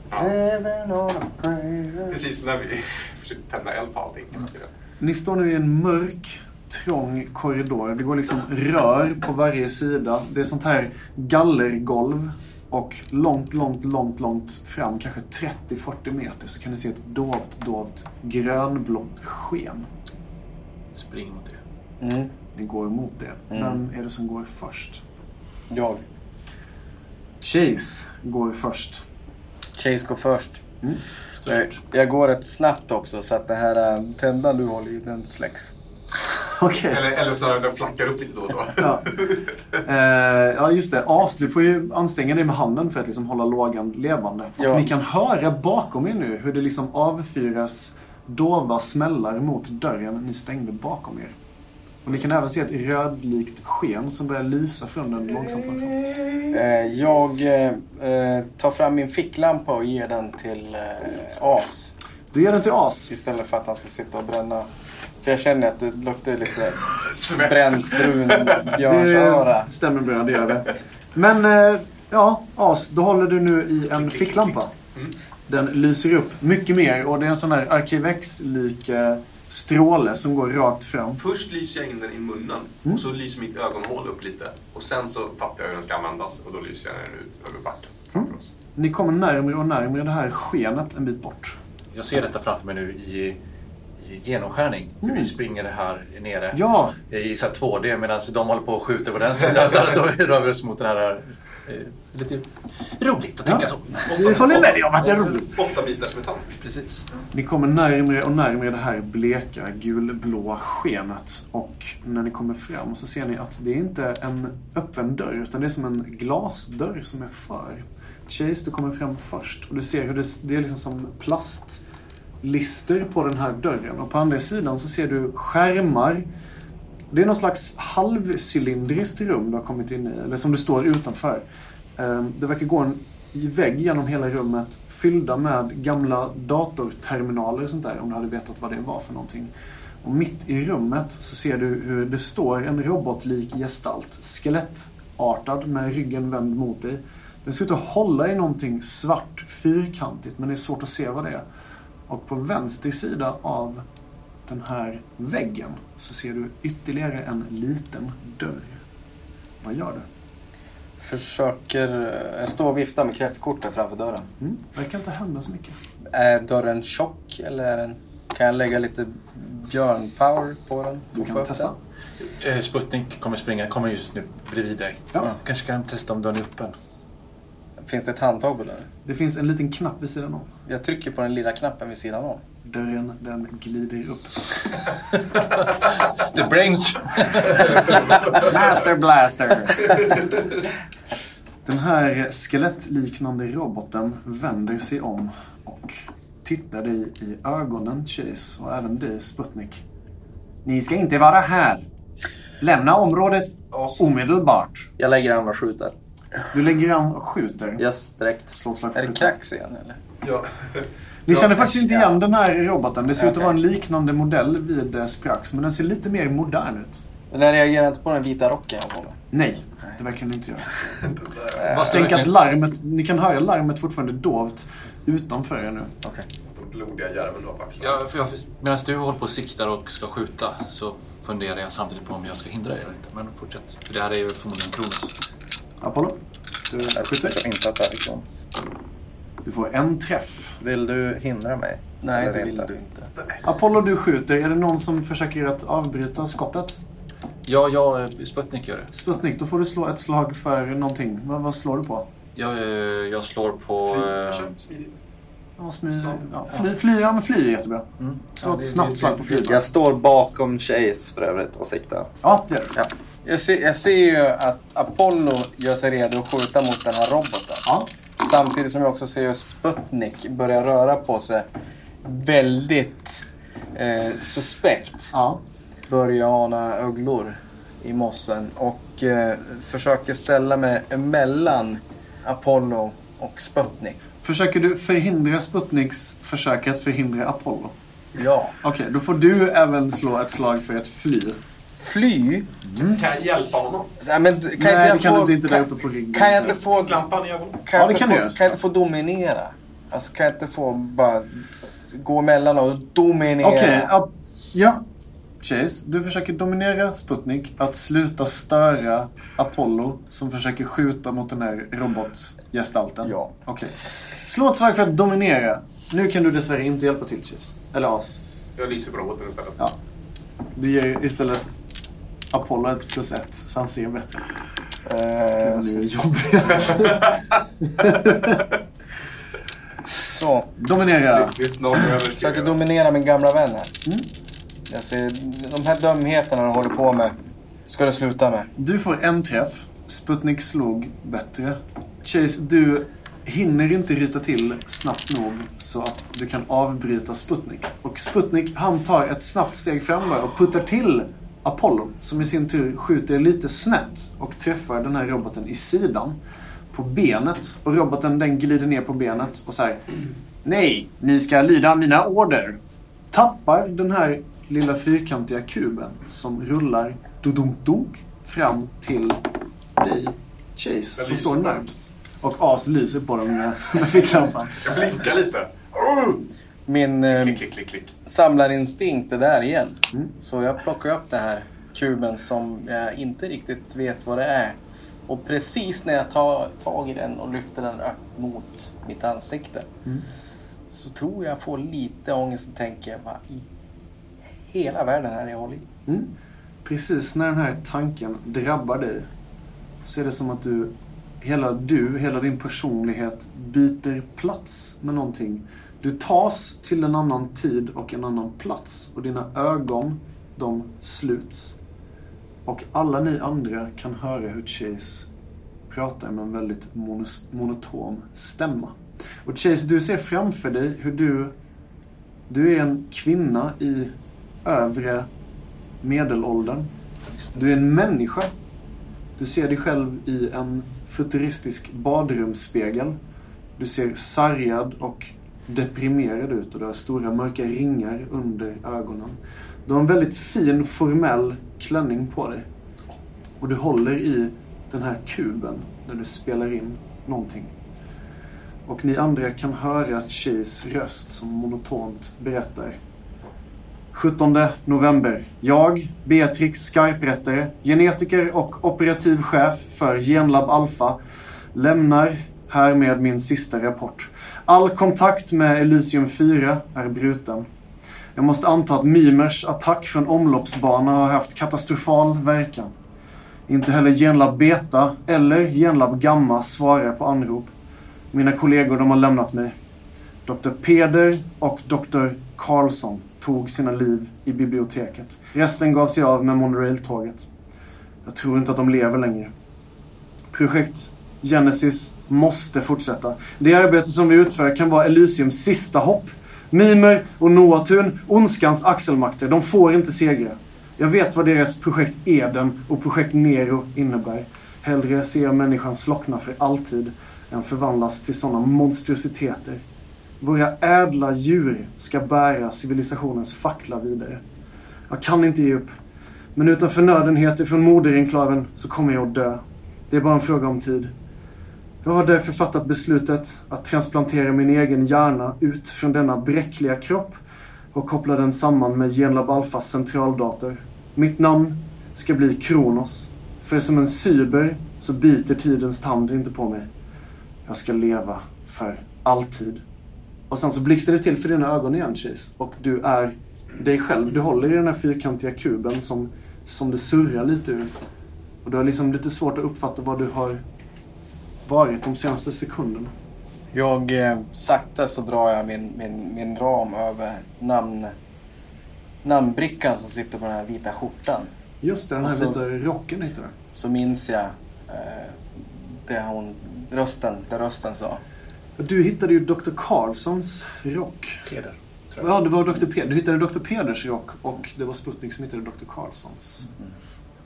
Speaker 6: Precis när vi försökte tända eld på allting.
Speaker 4: Ni står nu i en mörk, trång korridor. Det går liksom rör på varje sida. Det är sånt här gallergolv. Och långt, långt, långt, långt fram, kanske 30-40 meter, så kan ni se ett dovt, dovt grönblått sken.
Speaker 1: Spring mot det.
Speaker 2: Mm.
Speaker 4: Ni går emot det.
Speaker 2: Mm.
Speaker 4: Vem är det som går först?
Speaker 2: Jag.
Speaker 4: Chase går först.
Speaker 2: Chase går först.
Speaker 4: Mm.
Speaker 2: Eh, Jag går rätt snabbt också så att den här eh, tändan du håller i, den släcks.
Speaker 4: Okej.
Speaker 6: Eller, eller snarare den flackar upp lite då och då.
Speaker 4: Ja. Eh, ja, just det. As, du får ju anstränga dig med handen för att liksom hålla lågan levande. Och
Speaker 2: Ja.
Speaker 4: ni kan höra bakom er nu hur det liksom avfyras dova smällar mot dörren ni stängde bakom er. Och ni kan även se ett rödlikt sken som börjar lysa från den långsamt, långsamt.
Speaker 2: Eh, jag eh, eh, tar fram min ficklampa och ger den till eh, As.
Speaker 4: Du ger den till As.
Speaker 2: Istället för att han ska sitta och bränna. För jag känner att det luktar lite bränt brun björnsöra.
Speaker 4: Det stämmer bra, det gör det. Men, eh, ja, As, då håller du nu i en ficklampa. Den lyser upp mycket mer och det är en sån här Arkivex-lik eh, stråle som går rakt fram.
Speaker 6: Först lyser jag in den i munnen
Speaker 4: Mm.
Speaker 6: och så lyser mitt ögonhål upp lite. Och sen så fattar jag hur den ska användas och då lyser jag den ut över backen oss.
Speaker 4: Ni kommer närmare och närmare det här skenet en bit bort.
Speaker 1: Jag ser detta framför mig nu i genomskärning. Hur vi springer här nere
Speaker 4: Ja,
Speaker 1: i så här 2D medan de håller på och skjuter på den sidan. Så, så rör vi oss mot den här... Eh, lite roligt att tänka
Speaker 4: Ja.
Speaker 1: så.
Speaker 4: jag håller med dig om att det är roligt.
Speaker 6: Åtta bitars mutant.
Speaker 1: Precis.
Speaker 4: Ni kommer närmare och närmare det här bleka gulblåa skenet. Och när ni kommer fram så ser ni att det är inte en öppen dörr utan det är som en glasdörr som är för. Chase, du kommer fram först och du ser hur det, det är liksom som lister på den här dörren. Och på andra sidan så ser du skärmar. Det är någon slags halvcylindriskt rum du har kommit in i, eller som du står utanför. Ehm, det verkar gå en vägg genom hela rummet fyllda med gamla datorterminaler och sånt där, om du hade vetat vad det var för någonting. Och mitt i rummet så ser du hur det står en robotlik gestalt, skelettartad med ryggen vänd mot dig. Den ser ut att hålla i någonting svart, fyrkantigt, men det är svårt att se vad det är. Och på vänster sida av den här väggen så ser du ytterligare en liten dörr. Vad gör du?
Speaker 2: Försöker... eh, Jag står och viftar med kretskorten framför dörren.
Speaker 4: Mm. Verkar inte hända så mycket.
Speaker 2: Är dörren tjock eller är den... Kan jag lägga lite björnpower på den?
Speaker 4: Du kan testa.
Speaker 1: Eh, Sputnik kommer springa, kommer just nu bredvid dig.
Speaker 4: Ja.
Speaker 1: Kanske kan testa om dörren är öppen.
Speaker 2: Finns det ett handtag på dörren?
Speaker 4: Det finns en liten knapp vid sidan om.
Speaker 2: Jag trycker på den lilla knappen vid sidan om.
Speaker 4: Dörren den glider upp.
Speaker 1: The brains...
Speaker 4: Master Blaster! Den här skelettliknande roboten vänder sig om och tittar dig i ögonen, Chase, och även dig, Sputnik. Ni ska inte vara här. Lämna området omedelbart.
Speaker 5: Jag lägger an och skjuter.
Speaker 4: Du lägger an och skjuter.
Speaker 5: Yes, direkt.
Speaker 4: Slå slag för
Speaker 2: Är det krax igen eller?
Speaker 6: Ja.
Speaker 4: Ni känner faktiskt inte igen den här roboten. Det ser ut att vara en liknande modell vid eh, Sprax, men den ser lite mer modern ut.
Speaker 2: Men jag reagerar inte på den vita rocken jag har på mig.
Speaker 4: Nej, det verkar ni inte göra.
Speaker 1: Vad står
Speaker 4: Tänk att larmet, ni kan höra larmet fortfarande dovt utanför er nu.
Speaker 2: Okej.
Speaker 6: Blodiga järven du har på axlarna.
Speaker 1: Ja, för jag, medan du håller på och siktar och ska skjuta så funderar jag samtidigt på om jag ska hindra dig eller inte. Men fortsätt. För det här är ju förmodligen Kronos.
Speaker 4: Apollo, du skjuter.
Speaker 5: inte att det är liksom.
Speaker 4: Du får en träff.
Speaker 5: Vill du hindra mig?
Speaker 2: Nej,
Speaker 5: Eller
Speaker 2: det vill
Speaker 5: inte?
Speaker 2: du inte.
Speaker 4: Apollo, du skjuter. Är det någon som försöker att avbryta skottet?
Speaker 1: Ja, jag, Sputnik gör det.
Speaker 4: Sputnik, då får du slå ett slag för någonting. Vad, vad slår du på?
Speaker 1: Jag, eh, jag slår på...
Speaker 6: Fly,
Speaker 1: eh.
Speaker 4: Ja, smy, ja, fly, fly, ja, men fly är jättebra.
Speaker 1: Mm.
Speaker 4: Slå
Speaker 1: Ja,
Speaker 4: ett snabbt slag på fly.
Speaker 5: Jag står bakom Chase för övrigt och siktar.
Speaker 4: Ja, det gör du.
Speaker 5: Ja.
Speaker 2: Jag ser, jag ser ju att Apollo gör sig redo att skjuta mot den här roboten.
Speaker 4: Ja.
Speaker 2: Samtidigt som jag också ser hur Sputnik börjar röra på sig väldigt eh, suspekt.
Speaker 4: ja.
Speaker 2: Börjar ana öglor i mossen och eh, försöker ställa mig emellan Apollo och Sputnik.
Speaker 4: Försöker du förhindra Sputniks försök att förhindra Apollo?
Speaker 2: Ja.
Speaker 4: Okej, då får du även slå ett slag för ett fly.
Speaker 2: Fly?
Speaker 6: Kan jag hjälpa honom?
Speaker 2: Så men, kan
Speaker 4: Nej,
Speaker 2: inte
Speaker 4: det
Speaker 2: jag
Speaker 4: kan
Speaker 2: få,
Speaker 4: du inte där
Speaker 2: kan,
Speaker 4: uppe på ryggen.
Speaker 2: kan jag inte få...
Speaker 6: Lampan i ögonen?
Speaker 2: Kan
Speaker 4: Ja,
Speaker 2: jag
Speaker 4: det
Speaker 2: inte
Speaker 4: kan
Speaker 2: få,
Speaker 4: du göra.
Speaker 2: Kan jag inte få dominera? Alltså kan jag inte få bara gå emellan och dominera?
Speaker 4: Okej, ja. ja. Chase, du försöker dominera Sputnik att sluta störa Apollo som försöker skjuta mot den här robotgestalten.
Speaker 2: Ja.
Speaker 4: Okej. Slå ett slag för att dominera. Nu kan du dessvärre inte hjälpa till Chase. Eller As.
Speaker 6: Jag lyser på roboten istället.
Speaker 4: Ja. Du ger istället Apollo ett plus ett, så han ser bättre.
Speaker 2: Eh,
Speaker 4: Det är jobbigt.
Speaker 2: så,
Speaker 4: Dominera.
Speaker 6: Är
Speaker 2: försöker dominera min gamla vän här.
Speaker 4: Mm.
Speaker 2: Jag ser, de här dumheterna de håller på med ska det sluta med.
Speaker 4: Du får en träff. Sputnik slog bättre. Chase, du hinner inte ryta till snabbt nog så att du kan avbryta Sputnik. Och Sputnik, han tar ett snabbt steg fram och puttar till Apollo, som i sin tur skjuter lite snett och träffar den här roboten i sidan på benet. Och roboten den glider ner på benet och säger Nej, ni ska lyda mina order. Tappar den här lilla fyrkantiga kuben som rullar dudunk fram till dig, Chase, som står närmst. Och As lyser på dem med, med ficklampan.
Speaker 6: Jag blinkar lite. Oh!
Speaker 2: Min eh,
Speaker 6: Klick, klick, klick, klick.
Speaker 2: samlarinstinkt är där igen.
Speaker 4: Mm.
Speaker 2: Så jag plockar upp den här kuben som jag inte riktigt vet vad det är. Och precis när jag tar tag i den och lyfter den upp mot mitt ansikte. Så tror jag får lite ångest och tänker vad i hela världen är det jag håller i?
Speaker 4: Mm. Precis när den här tanken drabbar dig så är det som att du, hela du, hela din personlighet byter plats med någonting. Du tas till en annan tid och en annan plats och dina ögon, de sluts. Och alla ni andra kan höra hur Chase pratar med en väldigt monoton monotom stämma. Och Chase, du ser framför dig hur du, du är en kvinna i övre medelåldern. Du är en människa. Du ser dig själv i en futuristisk badrumsspegel. Du ser sargad och deprimerad ut och du har stora mörka ringar under ögonen. Du har en väldigt fin formell klänning på dig. Och du håller i den här kuben när du spelar in någonting. Och ni andra kan höra Chase röst som monotont berättar 17 november. Jag, Beatrix Skarprättare, genetiker och operativ chef för Genlab Alpha, lämnar härmed min sista rapport. All kontakt med Elysium 4 är bruten. Jag måste anta att Mimers attack från omloppsbana har haft katastrofal verkan. Inte heller Genlab Beta eller Genlab Gamma svarar på anrop. Mina kollegor de har lämnat mig. Dr. Peder och Dr. Karlsson tog sina liv i biblioteket. Resten gav sig av med monorail-tåget. Jag tror inte att de lever längre. Projekt Genesis måste fortsätta. Det arbete som vi utför kan vara Elysiums sista hopp. Mimer och Noatun, ondskans axelmakter, de får inte segra. Jag vet vad deras projekt Eden och projekt Nero innebär. Hellre ser jag människan slockna för alltid än förvandlas till sådana monstruositeter. Våra ädla djur ska bära civilisationens fackla vidare. Jag kan inte ge upp. Men utan förnödenheter från moderenklaven så kommer jag att dö. Det är bara en fråga om tid. Jag har därför fattat beslutet att transplantera min egen hjärna ut från denna bräckliga kropp och koppla den samman med Genlab Alphas centraldator. Mitt namn ska bli Kronos. För som en cyber så biter tidens tand inte på mig. Jag ska leva för alltid. Och sen så blixtrar det till för dina ögon igen, Chase. Och du är dig själv. Du håller i den här fyrkantiga kuben som, som det surrar lite ur. Och du har liksom lite svårt att uppfatta vad du har varit de senaste sekunderna.
Speaker 2: Jag eh, sakta så drar jag min, min, min ram över namn, namnbrickan som sitter på den här vita skjortan.
Speaker 4: Just det, den här
Speaker 2: så-
Speaker 4: vita rocken heter det.
Speaker 2: Så minns jag eh, det hon, rösten, det rösten sa.
Speaker 4: Du hittade ju Dr. Carlsons rock.
Speaker 1: Peder.
Speaker 4: Ja, det var Dr. Peder. Du hittade Dr. Peders rock och det var Sputnik som hittade Dr. Carlsons.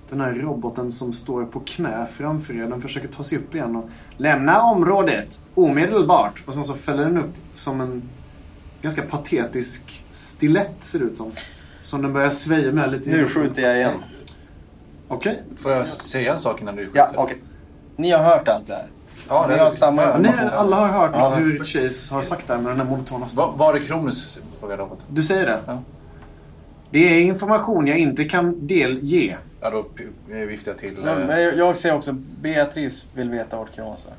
Speaker 4: Den här roboten som står på knä framför er, den försöker ta sig upp igen och lämna området omedelbart. Och sen så fäller den upp som en ganska patetisk stilett ser det ut som. Som den börjar sväja med lite.
Speaker 5: Nu skjuter jag igen.
Speaker 4: Okej.
Speaker 1: Får jag säga en sak innan du skjuter?
Speaker 5: Ja, okej.
Speaker 2: Ni har hört allt det här?
Speaker 1: Ja,
Speaker 2: Ni har samma
Speaker 1: ja,
Speaker 4: Ni alla har hört
Speaker 2: Ja.
Speaker 4: hur Chase har sagt det här med den här monotona stämman.
Speaker 1: Var, var är Kronos? Frågar roboten.
Speaker 4: Du säger det?
Speaker 1: Ja.
Speaker 4: Det är information jag inte kan delge.
Speaker 1: Ja, då viftar jag till.
Speaker 2: Ja,
Speaker 1: eh,
Speaker 2: men jag, jag säger också Beatrice vill veta vart Kronos är.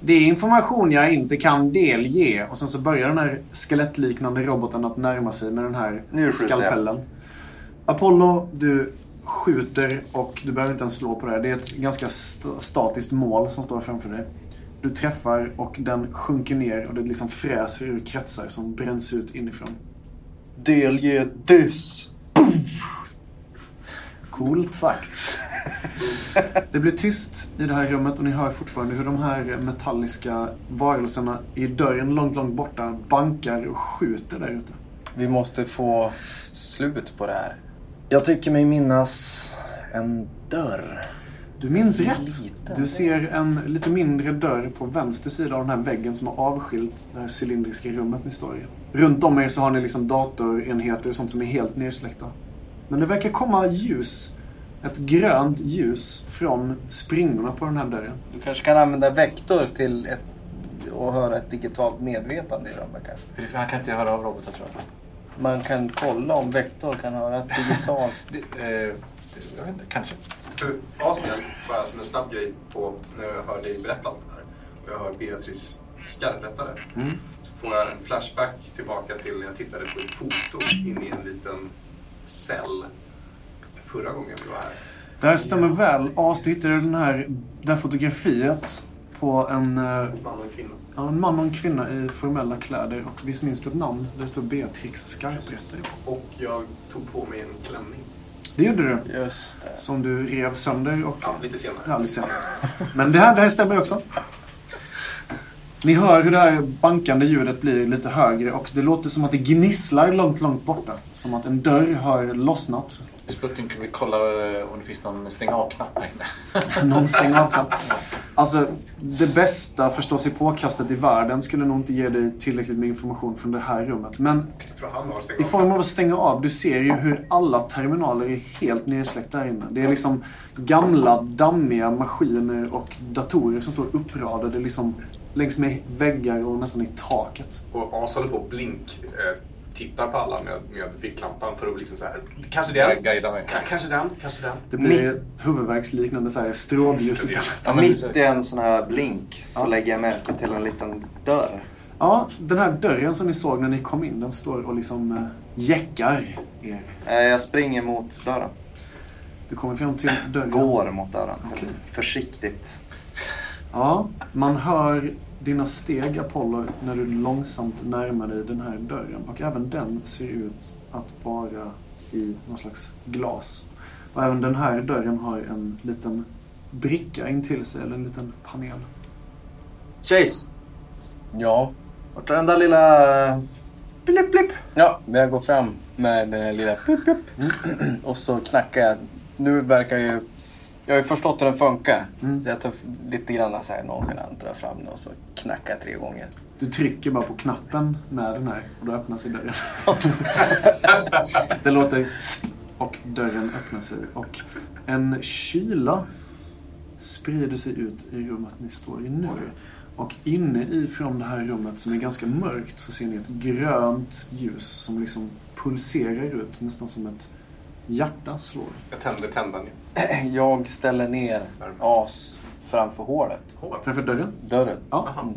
Speaker 4: Det är information jag inte kan delge. Och sen så börjar den här skelettliknande roboten att närma sig med den här
Speaker 5: Nu skjuter jag.
Speaker 4: skalpellen. Apollo, du skjuter och du behöver inte ens slå på det. Det är ett ganska st- statiskt mål som står framför dig. Du träffar och den sjunker ner och det liksom fräser ur kretsar som bränns ut inifrån.
Speaker 5: Delge dys.
Speaker 4: Coolt sagt. Det blir tyst i det här rummet och ni hör fortfarande hur de här metalliska varelserna i dörren långt, långt borta bankar och skjuter där ute.
Speaker 2: Vi måste få slut på det här. Jag tycker mig minnas en dörr.
Speaker 4: Du minns rätt. Du ser en lite mindre dörr på vänster sida av den här väggen som har avskilt det här cylindriska rummet ni står i. Runt om er så har ni liksom datorenheter och sånt som är helt nedsläckta. Men det verkar komma ljus. Ett grönt ljus från springorna på den här dörren.
Speaker 2: Du kanske kan använda vektor till ett, och höra ett digitalt medvetande i rummet kanske.
Speaker 1: Han kan inte höra av robotar tror jag.
Speaker 2: Man kan kolla om vektor kan höra ett digitalt...
Speaker 1: Det, eh, jag vet inte, kanske.
Speaker 6: För Asniel, bara som en snabb grej på när jag hör dig berätta allt det här och jag hör Beatrice skarvrätta det. Så får jag en flashback tillbaka till när jag tittade på ett foto in i en liten cell förra gången vi var här.
Speaker 4: Det här stämmer väl. As, du hittade den här, det här fotografiet på en, eh,
Speaker 6: Man och en kvinna.
Speaker 4: ja, en man och en kvinna i formella kläder. Och visst minns du ett namn? Det står Beatrix Skarprätter.
Speaker 6: Och jag tog på mig en klänning.
Speaker 4: Det gjorde du.
Speaker 2: Just det.
Speaker 4: Som du rev sönder och...
Speaker 6: Ja, lite senare.
Speaker 4: Ja, lite senare. Men det här, det här stämmer också. Ni hör hur det här bankande ljudet blir lite högre och det låter som att det gnisslar långt, långt borta. Som att en dörr har lossnat.
Speaker 1: Splutting, kan vi kolla eh, om det finns någon stänga av-knapp här inne?
Speaker 4: Någon stänger av den. Alltså, det bästa förstås i påkastet i världen skulle nog inte ge dig tillräckligt med information från det här rummet. Men i form av att stänga av, du ser ju hur alla terminaler är helt nedsläckta här inne. Det är liksom gamla, dammiga maskiner och datorer som står uppradade liksom längs med väggar och nästan i taket.
Speaker 6: Och As håller på och blink. Eh, tittar på alla med, med ficklampan för att liksom så här. Kanske den.
Speaker 1: Guida mig.
Speaker 6: Ka- Kanske den. Kanske den.
Speaker 4: Det blir ett huvudvärksliknande så här strålljus istället.
Speaker 1: Ja,
Speaker 5: Mitt i en sån här blink så lägger jag märke till en liten dörr.
Speaker 4: Ja, den här dörren som ni såg när ni kom in, den står och liksom eh, jäckar er.
Speaker 5: Eh, Jag springer mot dörren.
Speaker 4: Du kommer fram till dörren.
Speaker 5: Går mot dörren.
Speaker 4: Okej.
Speaker 5: Försiktigt.
Speaker 4: Ja, man hör dina steg Apollo när du långsamt närmar dig den här dörren. Och även den ser ut att vara i någon slags glas. Och även den här dörren har en liten bricka intill sig, eller en liten panel.
Speaker 5: Chase!
Speaker 2: Ja.
Speaker 5: Vart är den där lilla... eh, Blipp, blipp.
Speaker 2: Ja, men jag går fram med den här lilla plupp, plupp. Och så knackar jag. Nu verkar ju... Jag har ju förstått hur den funkar.
Speaker 4: Mm.
Speaker 2: Så jag tar lite grann så här nonchalant drar fram den och så knackar jag tre gånger.
Speaker 4: Du trycker bara på knappen med den här och då öppnar sig dörren. det låter och dörren öppnar sig. Och en kyla sprider sig ut i rummet ni står i nu. Och inne i från det här rummet som är ganska mörkt så ser ni ett grönt ljus som liksom pulserar ut nästan som ett hjärta slår.
Speaker 6: Jag tänder tändaren.
Speaker 2: Jag ställer ner as framför hålet.
Speaker 4: Framför dörren?
Speaker 2: Dörren.
Speaker 4: Ja.
Speaker 2: Mm.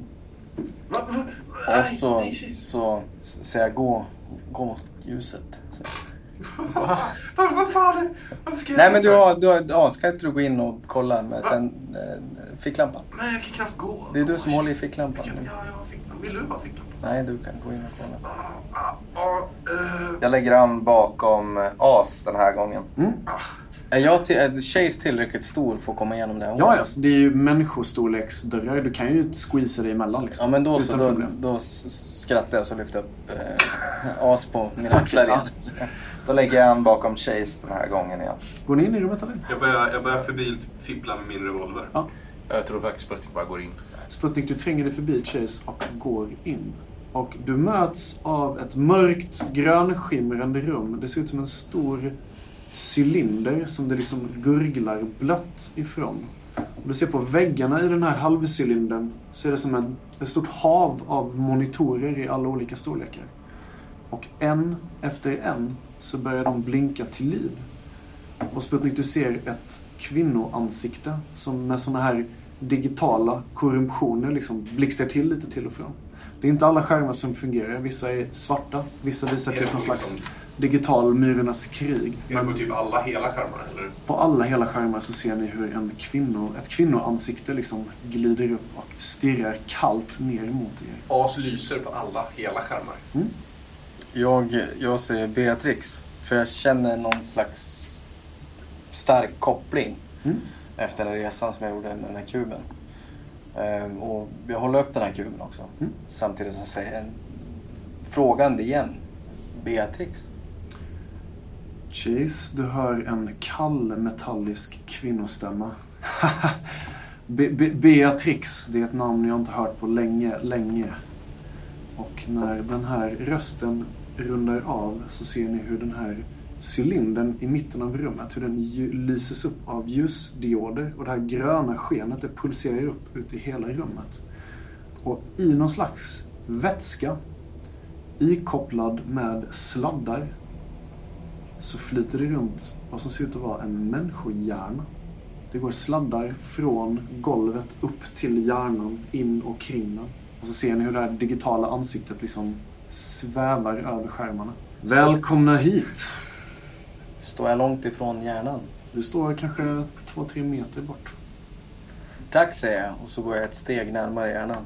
Speaker 2: Och så, så säger jag gå, gå mot ljuset. Så.
Speaker 6: Vad vad fan? Varför ska jag
Speaker 2: Nej men du har, du har, ja, ska inte du gå in och kolla med den eh, ficklampan?
Speaker 6: Nej, jag kan knappt gå.
Speaker 2: Det är du som håller i ficklampan
Speaker 6: Ja,
Speaker 2: nu.
Speaker 6: jag har ficklampan. Vill du ha ficklampan?
Speaker 2: Nej, du kan gå in och kolla.
Speaker 5: Jag lägger an bakom eh, As den här gången.
Speaker 2: Är, jag till, är Chase tillräckligt stor för att komma igenom det här
Speaker 4: Ja, alltså, det är ju människostorleksdörrar. Du kan ju squeeza dig emellan liksom.
Speaker 2: Ja men då så, då, då skrattar jag så lyfter jag upp eh, as på mina axlar igen.
Speaker 5: Då lägger jag an bakom Chase den här gången igen.
Speaker 4: Går ni in i rummet eller?
Speaker 6: Jag börjar, jag börjar febrilt fippla med min revolver.
Speaker 4: Ja.
Speaker 1: Jag tror faktiskt Splutting bara går in.
Speaker 4: Sputnik, du tränger dig förbi Chase och går in. Och du möts av ett mörkt grönskimrande rum. Det ser ut som en stor cylinder som det liksom gurglar blött ifrån. Och du ser på väggarna i den här halvcylindern så är det som en, ett stort hav av monitorer i alla olika storlekar. Och en efter en så börjar de blinka till liv. Och Sputnik, du ser ett kvinnoansikte som med sådana här digitala korruptioner liksom blixtrar till lite till och från. Det är inte alla skärmar som fungerar. Vissa är svarta, vissa visar typ någon slags
Speaker 6: liksom-
Speaker 4: digital Myrornas krig.
Speaker 6: Är det på typ alla hela skärmar eller?
Speaker 4: på alla hela skärmar så ser ni hur en kvinno, ett kvinnoansikte liksom glider upp och stirrar kallt ner mot er.
Speaker 6: As lyser på alla hela skärmar.
Speaker 2: Jag, jag säger Beatrix. För jag känner någon slags stark koppling.
Speaker 4: Mm.
Speaker 2: Efter den resan som jag gjorde med den här kuben. Ehm, och jag håller upp den här kuben också.
Speaker 4: Mm.
Speaker 2: Samtidigt som jag säger en frågande igen. Beatrix.
Speaker 4: Chase, du hör en kall metallisk kvinnostämma. Be- Be- Beatrix, det är ett namn jag inte hört på länge, länge. Och när den här rösten rundar av så ser ni hur den här cylindern i mitten av rummet, hur den lyses upp av ljusdioder och det här gröna skenet det pulserar upp ut i hela rummet. Och i någon slags vätska, ikopplad med sladdar, så flyter det runt vad som ser ut att vara en människohjärna. Det går sladdar från golvet upp till hjärnan, in och kring den. Och så ser ni hur det här digitala ansiktet liksom svävar över skärmarna. Välkomna hit!
Speaker 2: Står jag långt ifrån hjärnan?
Speaker 4: Du står kanske två, tre meter bort.
Speaker 2: Tack säger jag och så går jag ett steg närmare hjärnan.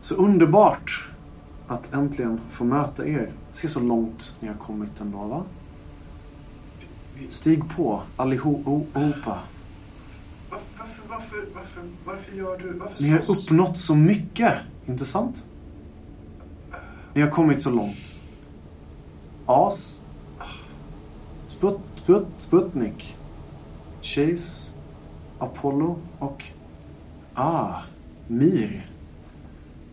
Speaker 4: Så underbart att äntligen få möta er. Se så långt ni har kommit ändå, va? Stig på, allihopa.
Speaker 6: Varför, varför, varför, varför, varför gör du... Varför
Speaker 4: Ni har uppnått så mycket, inte sant? Ni har kommit så långt. As. Sput, Sput, Sputnik. Chase. Apollo och... Ah, Mir.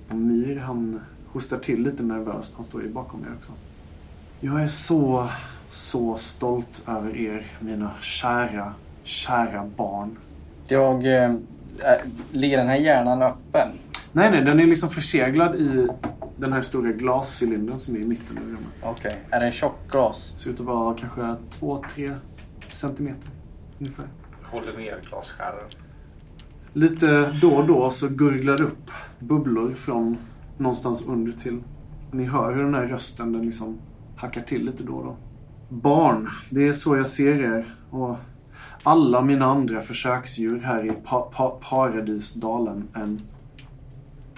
Speaker 4: Och Mir, han hostar till lite nervöst. Han står ju bakom er också. Jag är så, så stolt över er, mina kära, kära barn.
Speaker 2: Jag... Äh, ligger den här hjärnan öppen?
Speaker 4: Nej, nej, den är liksom förseglad i den här stora glascylindern som är i mitten av rummet.
Speaker 2: Okej. Är det en tjock glas?
Speaker 4: Ser ut att vara kanske 2-3 centimeter ungefär.
Speaker 6: Håller ner glasskäran.
Speaker 4: Lite då och då så gurglar det upp bubblor från någonstans under till. Ni hör hur den här rösten den liksom hackar till lite då och då. Barn, det är så jag ser er. Och alla mina andra försöksdjur här i pa pa Paradisdalen än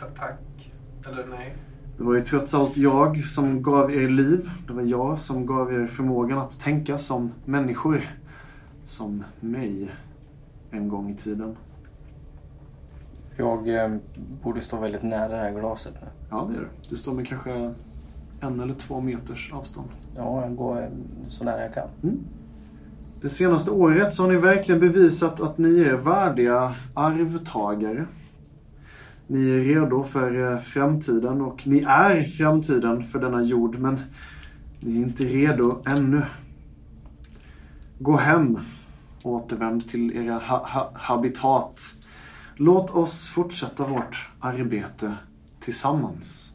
Speaker 6: Tack. Eller nej.
Speaker 4: Det var ju trots allt jag som gav er liv. Det var jag som gav er förmågan att tänka som människor. Som mig. En gång i tiden.
Speaker 2: Jag eh, borde stå väldigt nära det här glaset nu.
Speaker 4: Ja, det gör du. Du står med kanske en eller två meters avstånd.
Speaker 2: Ja, jag går eh, så nära jag kan.
Speaker 4: Det senaste året så har ni verkligen bevisat att ni är värdiga arvtagare. Ni är redo för eh, framtiden och ni är framtiden för denna jord, men ni är inte redo ännu. Gå hem. Återvänd till era ha ha habitat. Låt oss fortsätta vårt arbete tillsammans.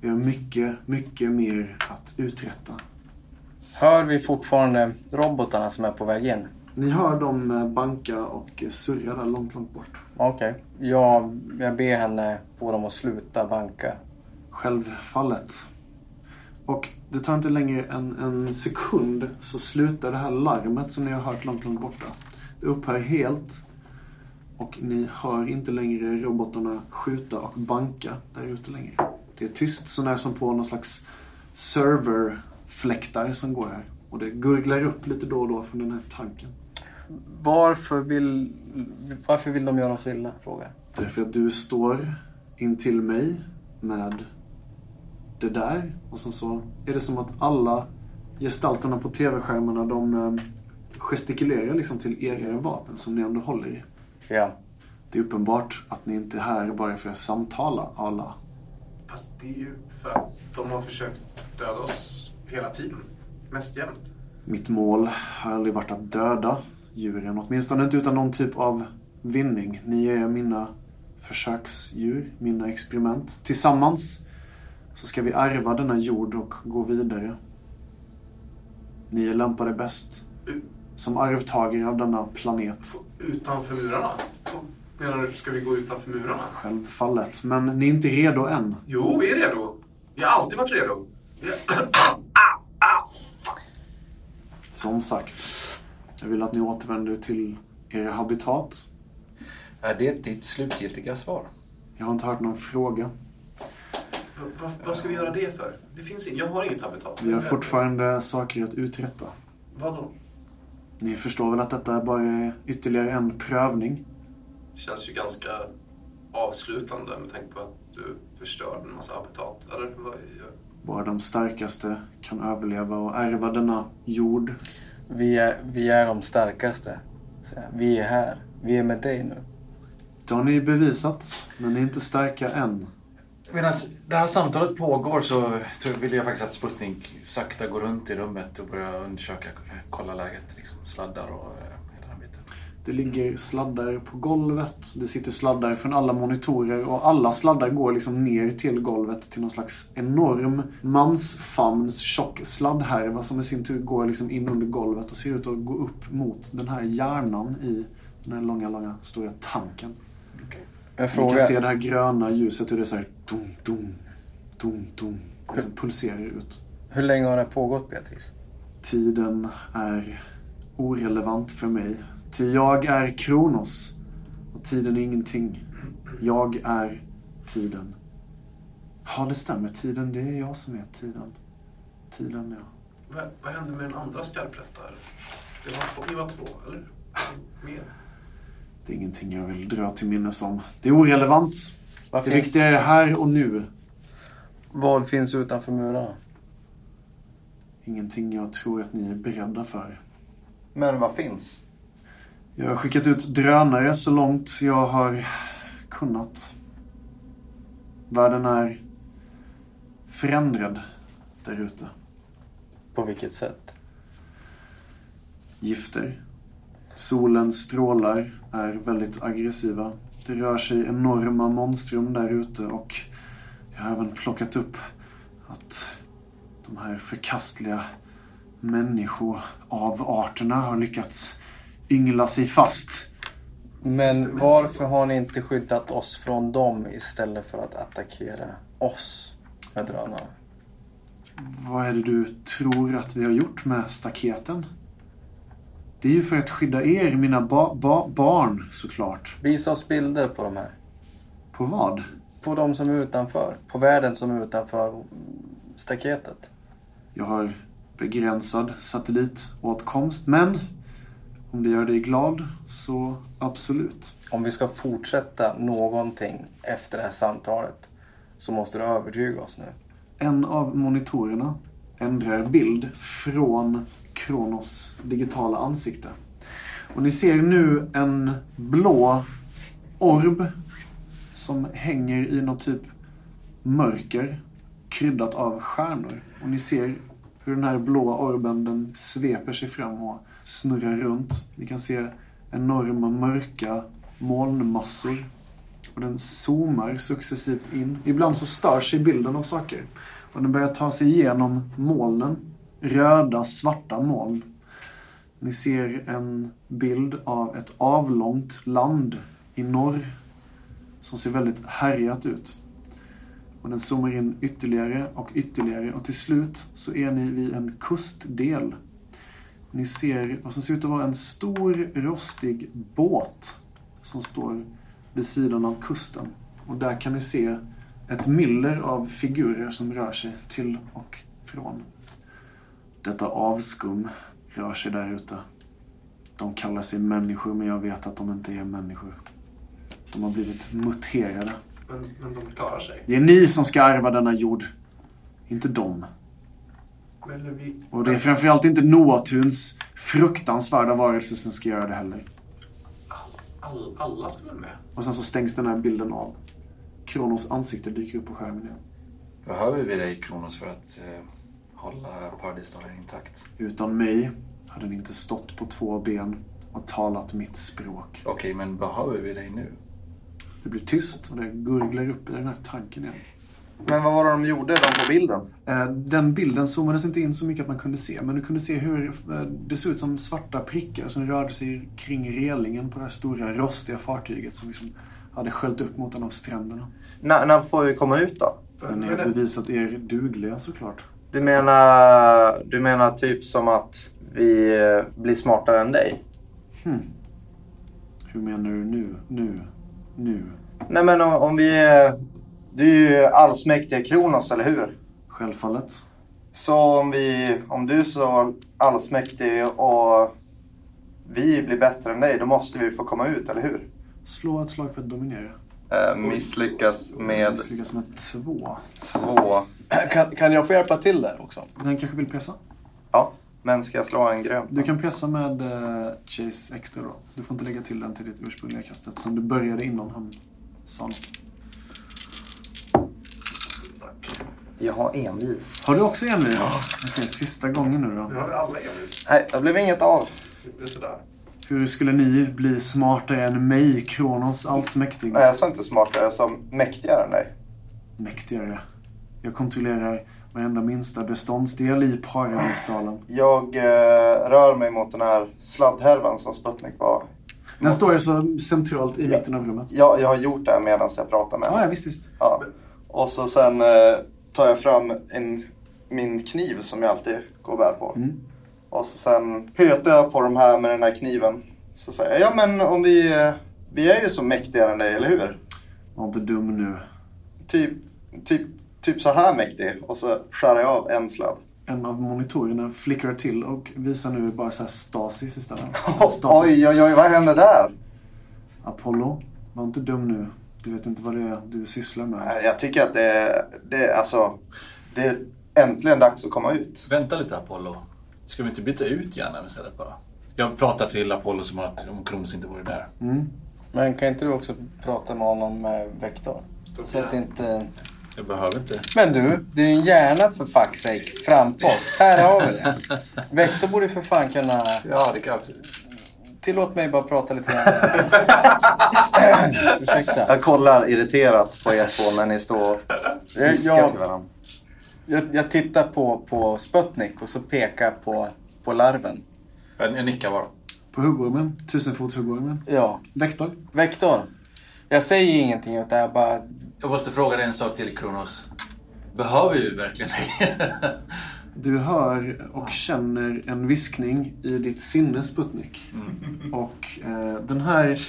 Speaker 4: Vi har mycket, mycket mer att uträtta.
Speaker 2: Hör vi fortfarande robotarna som är på väg in?
Speaker 4: Ni hör dem eh, banka och eh, surra där långt, långt bort.
Speaker 2: Okej. Jag, jag ber henne få dem att sluta banka.
Speaker 4: Självfallet. Och det tar inte längre än en sekund så slutar det här larmet som ni har hört långt, långt borta. Det upphör helt. Och ni hör inte längre robotarna skjuta och banka där ute längre. Det är tyst så när som på någon slags serverfläktar som går här. Och det gurglar upp lite då och då från den här tanken.
Speaker 2: Varför vill, varför vill de göra oss illa? Frågar.
Speaker 4: Därför att du står intill mig med det där. Och sen så är det som att alla gestalterna på tv-skärmarna de eh, gestikulerar liksom till era vapen som ni ändå håller i.
Speaker 2: Ja.
Speaker 4: Det är uppenbart att ni inte är här bara för att samtala alla.
Speaker 6: Fast det är ju för att de har försökt döda oss hela tiden. Mest jämt.
Speaker 4: Mitt mål har aldrig varit att döda djuren. Åtminstone inte utan någon typ av vinning. Ni är mina försöksdjur, mina experiment. Tillsammans så ska vi ärva denna jord och gå vidare. Ni är lämpade bäst som arvtagare av denna planet.
Speaker 6: Utanför murarna? Menar du, ska vi gå utanför murarna?
Speaker 4: Självfallet. Men ni är inte redo än.
Speaker 6: Jo, vi är redo. Vi har alltid varit redo.
Speaker 4: Som sagt, jag vill att ni återvänder till era habitat.
Speaker 1: Är det ditt slutgiltiga svar?
Speaker 4: Jag har inte hört någon fråga.
Speaker 6: Vad, vad ska vi göra det för? Det finns in, jag har inget habitat.
Speaker 4: Vi har fortfarande saker att uträtta.
Speaker 6: Vadå?
Speaker 4: Ni förstår väl att detta bara är ytterligare en prövning?
Speaker 6: Det känns ju ganska avslutande med tanke på att du förstörde en massa habitat. Eller vad?
Speaker 4: Bara de starkaste kan överleva och ärva denna jord.
Speaker 2: Vi är, vi är de starkaste. Så vi är här. Vi är med dig nu.
Speaker 4: Det har ni bevisat, men ni är inte starka än.
Speaker 1: Medan det här samtalet pågår så vill jag faktiskt att Sputnik sakta går runt i rummet och börjar undersöka, eh, kolla läget. Liksom sladdar och eh, hela den biten.
Speaker 4: Det ligger sladdar på golvet. Det sitter sladdar från alla monitorer och alla sladdar går liksom ner till golvet till någon slags enorm mansfamns tjock sladdhärva som i sin tur går liksom in under golvet och ser ut att gå upp mot den här hjärnan i den här långa, långa, stora tanken.
Speaker 2: Jag
Speaker 4: Vi kan se
Speaker 2: frågar,
Speaker 4: det här gröna ljuset hur det så här dum, dum, dum, dum, liksom pulserar ut.
Speaker 2: hur länge har det pågått Beatrice?
Speaker 4: Tiden är orelevant för mig. Ty jag är Kronos. Och tiden är ingenting. Jag är tiden. Ja, det stämmer. Tiden, det är jag som är tiden. Tiden, ja.
Speaker 6: Vad, vad hände med den andra skarprättaren? Det var två, ni var två, eller? Mer?
Speaker 4: Det är ingenting jag vill dra till minnes om. Det är orelevant.
Speaker 2: Vad
Speaker 4: Det
Speaker 2: finns,
Speaker 4: viktiga är här och nu.
Speaker 2: vad finns utanför murarna?
Speaker 4: Ingenting jag tror att ni är beredda för.
Speaker 5: Men vad finns?
Speaker 4: Jag har skickat ut drönare så långt jag har kunnat. Världen är förändrad där ute.
Speaker 2: På vilket sätt?
Speaker 4: Gifter. Solens strålar är väldigt aggressiva. Det rör sig enorma monstrum där ute och jag har även plockat upp att de här förkastliga människoavarterna har lyckats yngla sig fast.
Speaker 2: Men varför har ni inte skyddat oss från dem istället för att attackera oss med drönare?
Speaker 4: Vad är det du tror att vi har gjort med staketen? Det är ju för att skydda er, mina ba- ba- barn, såklart.
Speaker 2: Visa oss bilder på de här.
Speaker 4: På vad?
Speaker 2: På de som är utanför. På världen som är utanför staketet.
Speaker 4: Jag har begränsad satellitåtkomst, men om det gör dig glad så absolut.
Speaker 2: Om vi ska fortsätta någonting efter det här samtalet så måste du övertyga oss nu.
Speaker 4: En av monitorerna ändrar bild från Kronos digitala ansikte. Och ni ser nu en blå orb som hänger i något typ mörker kryddat av stjärnor. Och ni ser hur den här blå orben den sveper sig fram och snurrar runt. Ni kan se enorma mörka molnmassor. Och den zoomar successivt in. Ibland så stör sig bilden av saker. Och den börjar ta sig igenom molnen. Röda, svarta moln. Ni ser en bild av ett avlångt land i norr. Som ser väldigt härjat ut. Och den zoomar in ytterligare och ytterligare och till slut så är ni vid en kustdel. Ni ser vad som ser ut att vara en stor rostig båt som står vid sidan av kusten. Och där kan ni se ett myller av figurer som rör sig till och från. Detta avskum rör sig där ute. De kallar sig människor, men jag vet att de inte är människor. De har blivit muterade.
Speaker 6: Men, men de klarar sig.
Speaker 4: Det är ni som ska ärva denna jord. Inte dem. Och det är framförallt inte Noatuns fruktansvärda varelser som ska göra det heller.
Speaker 6: All, alla ska väl med?
Speaker 4: Och sen så stängs den här bilden av. Kronos ansikte dyker upp på skärmen igen.
Speaker 1: Behöver vi dig Kronos för att eh, hålla paradisdalen intakt?
Speaker 4: Utan mig hade ni inte stått på två ben och talat mitt språk.
Speaker 1: Okej, men behöver vi dig nu?
Speaker 4: Det blir tyst och det gurglar upp i den här tanken igen.
Speaker 5: Men vad var det de gjorde de på bilden?
Speaker 4: Eh, Den bilden zoomades inte in så mycket att man kunde se, men du kunde se hur eh, det såg ut som svarta prickar som rörde sig kring relingen på det här stora rostiga fartyget som liksom hade sköljt upp mot en av stränderna.
Speaker 5: När, när får vi komma ut då?
Speaker 4: Men ni har bevisat er dugliga såklart.
Speaker 5: Du menar, du menar typ som att vi eh, blir smartare än dig?
Speaker 4: Hmm. Hur menar du nu? Nu? Nu?
Speaker 5: Nej men om, om vi är... Du är ju allsmäktiga Kronos, eller hur?
Speaker 4: Självfallet.
Speaker 5: Så om vi... Om du är så allsmäktig och vi blir bättre än dig, då måste vi få komma ut, eller hur?
Speaker 4: Slå ett slag för att dominera.
Speaker 5: Eh, misslyckas med
Speaker 4: Misslyckas med två.
Speaker 5: två.
Speaker 2: Kan, kan jag få hjälpa till där också?
Speaker 4: Den kanske vill pressa?
Speaker 5: Ja, men ska jag slå en grön?
Speaker 4: Du kan pressa med eh, Chase extra då. Du får inte lägga till den till ditt ursprungliga kast eftersom du började innan han sa något.
Speaker 5: Jag har envis.
Speaker 4: Har du också envis? Okej, sista gången nu då.
Speaker 6: Nu har vi alla envis.
Speaker 5: Nej, det blev inget av.
Speaker 6: Det blir sådär.
Speaker 4: Hur skulle ni bli smartare än mig, Kronos allsmäktig?
Speaker 5: Nej, jag sa inte smartare, jag sa mäktigare än dig.
Speaker 4: Mäktigare. Jag kontrollerar varenda minsta beståndsdel i Paradisdalen.
Speaker 5: Jag eh, rör mig mot den här sladdhärvan som Sputnik var.
Speaker 4: Den står ju så centralt i mitten av rummet.
Speaker 5: Jag, jag har gjort det medan jag pratar med
Speaker 4: Ja, ja
Speaker 5: henne.
Speaker 4: visst, visst.
Speaker 5: Ja. Och så sen eh, tar jag fram en, min kniv som jag alltid går bär på.
Speaker 4: Mm.
Speaker 5: Och så sen petar jag på de här med den här kniven. Så säger jag, ja men om vi, vi är ju så mäktigare än dig, eller hur?
Speaker 4: Var inte dum nu.
Speaker 5: Typ, typ, typ så här mäktig. Och så skär jag av en sladd.
Speaker 4: En av monitorerna flickrar till och visar nu bara så här stasis istället. Status.
Speaker 5: Oj, oj, oj, vad händer där?
Speaker 4: Apollo, var inte dum nu. Du vet inte vad det är du sysslar med.
Speaker 5: Jag tycker att det är, det alltså, det är äntligen dags att komma ut.
Speaker 1: Vänta lite Apollo. Ska vi inte byta ut hjärnan istället bara? Jag pratar till Apollo som att om Kronos inte vore där.
Speaker 4: Mm.
Speaker 2: Men kan inte du också prata med honom med Vektor? Så att inte...
Speaker 1: Jag behöver inte.
Speaker 2: Men du, det är ju en hjärna för fuck's sake framför oss. Här har vi det. Vektor borde för fan kunna...
Speaker 1: Ja, det kan
Speaker 2: Tillåt mig bara prata lite grann. Ursäkta.
Speaker 5: Jag kollar irriterat på er två när ni står och
Speaker 2: Jag,
Speaker 5: viskar
Speaker 2: jag,
Speaker 5: till varandra.
Speaker 2: jag, jag tittar på, på Sputnik och så pekar på, på larven.
Speaker 1: Jag, jag nickar bara.
Speaker 4: På huggormen, tusenfotshuggormen.
Speaker 2: Ja.
Speaker 4: Vektor.
Speaker 2: Vektor. Jag säger ingenting utan jag bara...
Speaker 1: Jag måste fråga dig en sak till Kronos. Behöver vi verkligen dig?
Speaker 4: Du hör och känner en viskning i ditt sinne, Sputnik. Och eh, den här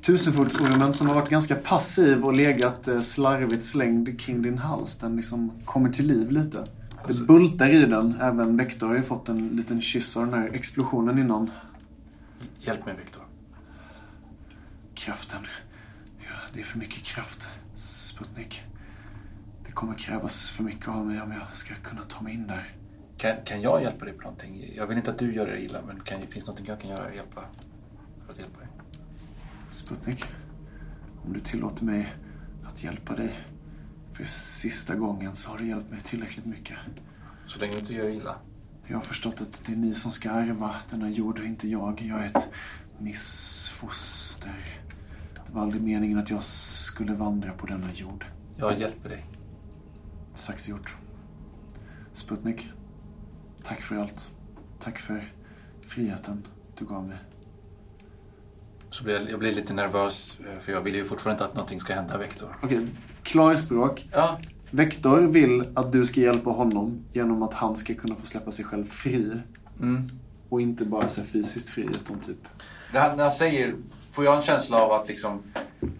Speaker 4: tusenfotsormen som har varit ganska passiv och legat eh, slarvigt slängd kring din hals, den liksom kommer till liv lite. Det bultar i den. Även Vektor har ju fått en liten kyss av den här explosionen innan.
Speaker 1: Hjälp mig Viktor.
Speaker 4: Kraften. Ja, det är för mycket kraft, Sputnik. Det kommer krävas för mycket av mig om jag ska kunna ta mig in där.
Speaker 1: Kan, kan jag hjälpa dig på någonting? Jag vill inte att du gör dig illa, men kan, finns det någonting jag kan göra hjälpa, för att hjälpa dig?
Speaker 4: Sputnik, om du tillåter mig att hjälpa dig för sista gången så har du hjälpt mig tillräckligt mycket.
Speaker 1: Så länge du inte gör dig illa.
Speaker 4: Jag har förstått att det är ni som ska ärva denna jord och inte jag. Jag är ett missfoster. Det var aldrig meningen att jag skulle vandra på denna jord.
Speaker 1: Jag hjälper dig.
Speaker 4: Sagt gjort. Sputnik, tack för allt. Tack för friheten du gav mig.
Speaker 1: Så blir jag, jag blir lite nervös, eh, för jag vill ju fortfarande inte att någonting ska hända Viktor.
Speaker 4: Okej, klarspråk.
Speaker 1: Ja,
Speaker 4: Vektor vill att du ska hjälpa honom genom att han ska kunna få släppa sig själv fri.
Speaker 1: mm.
Speaker 4: Och inte bara här fysiskt fri, utan typ...
Speaker 1: Det han, när han säger, får jag en känsla av att liksom...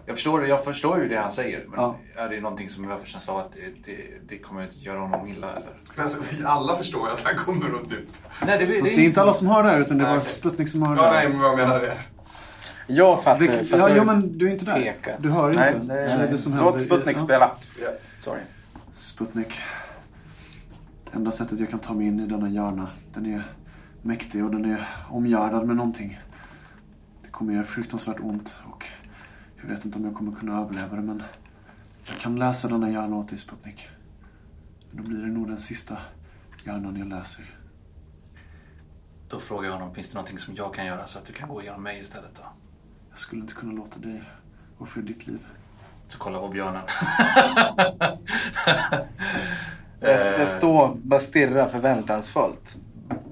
Speaker 1: Jag förstår, jag förstår ju det han säger, men
Speaker 4: Ja.
Speaker 1: är det någonting som jag får känsla av att det, det, det kommer att göra honom illa eller?
Speaker 6: Men alltså, vi alla förstår ju att han kommer att typ...
Speaker 1: Nej, det,
Speaker 4: Fast det är inte alla som har det här, utan det är
Speaker 6: Nej,
Speaker 4: bara. Sputnik som har det
Speaker 6: Ja, nej, men vad menar det?
Speaker 2: Jag fattar.
Speaker 4: Vilket-
Speaker 2: fattar
Speaker 4: ja, jo, men du är inte där.
Speaker 2: pekat.
Speaker 4: Du hör
Speaker 5: Nej,
Speaker 4: inte.
Speaker 5: det
Speaker 4: Det är det som
Speaker 5: Låt
Speaker 4: händer.
Speaker 5: Sputnik
Speaker 4: Ja.
Speaker 5: spela.
Speaker 2: Sorry.
Speaker 4: Sputnik. Enda sättet jag kan ta mig in i denna hjärna, den är mäktig och den är omgärdad med någonting. Kommer göra fruktansvärt ont och jag vet inte om jag kommer kunna överleva det men jag kan läsa denna hjärna åt dig Sputnik. Men då blir det nog den sista hjärnan jag läser.
Speaker 1: Då frågar jag honom, finns det någonting som jag kan göra så att du kan gå igenom mig istället då?
Speaker 4: Jag skulle inte kunna låta dig offra ditt liv.
Speaker 1: Så kolla på björnen.
Speaker 2: Jag, jag står bara stirrar förväntansfullt.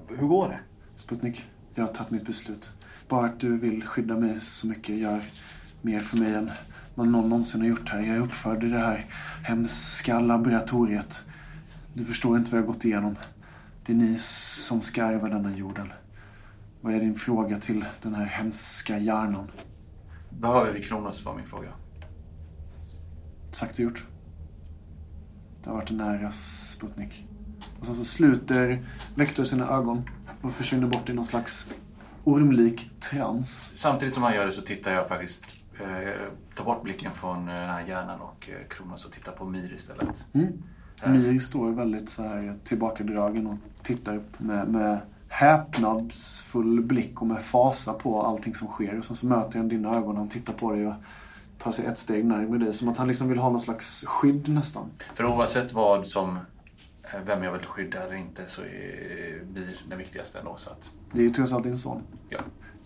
Speaker 2: Hur går det?
Speaker 4: Sputnik, jag har tagit mitt beslut. Bara att du vill skydda mig så mycket gör mer för mig än vad någon någonsin har gjort här. Jag är uppfödd i det här hemska laboratoriet. Du förstår inte vad jag har gått igenom. Det är ni som ska ärva denna jorden. Vad är din fråga till den här hemska hjärnan?
Speaker 1: Behöver vi Kronos var min fråga.
Speaker 4: Sagt och gjort. Det har varit en nära Sputnik. Och sen så sluter Vektor sina ögon och försvinner bort i någon slags ormlik trans.
Speaker 1: Samtidigt som han gör det så tittar jag faktiskt, eh, tar bort blicken från eh, den här hjärnan och eh, Kronos och tittar på Myr istället.
Speaker 4: Mm. Mir står väldigt så här tillbakadragen och tittar upp med, med häpnadsfull blick och med fasa på allting som sker. Och sen så möter han dina ögon och han tittar på dig och tar sig ett steg närmare dig. Som att han liksom vill ha någon slags skydd nästan.
Speaker 1: För oavsett vad som, vem jag vill skydda eller inte så är blir det viktigaste ändå. Så att,
Speaker 4: Det är ju trots allt din son.
Speaker 1: ja.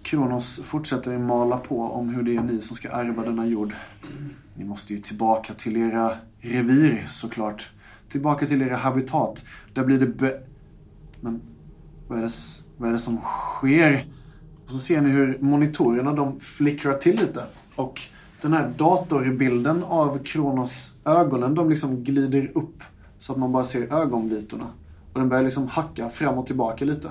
Speaker 4: Kronos fortsätter mala på om hur det är ni som ska ärva denna jord. Ni måste ju tillbaka till era revir såklart. Tillbaka till era habitat. Där blir det be... Men vad är det, vad är det som sker? Och så ser ni hur monitorerna de flickrar till lite. Och den här datorbilden av Kronos ögonen, de liksom glider upp. Så att man bara ser ögonvitorna. Och den börjar liksom hacka fram och tillbaka lite.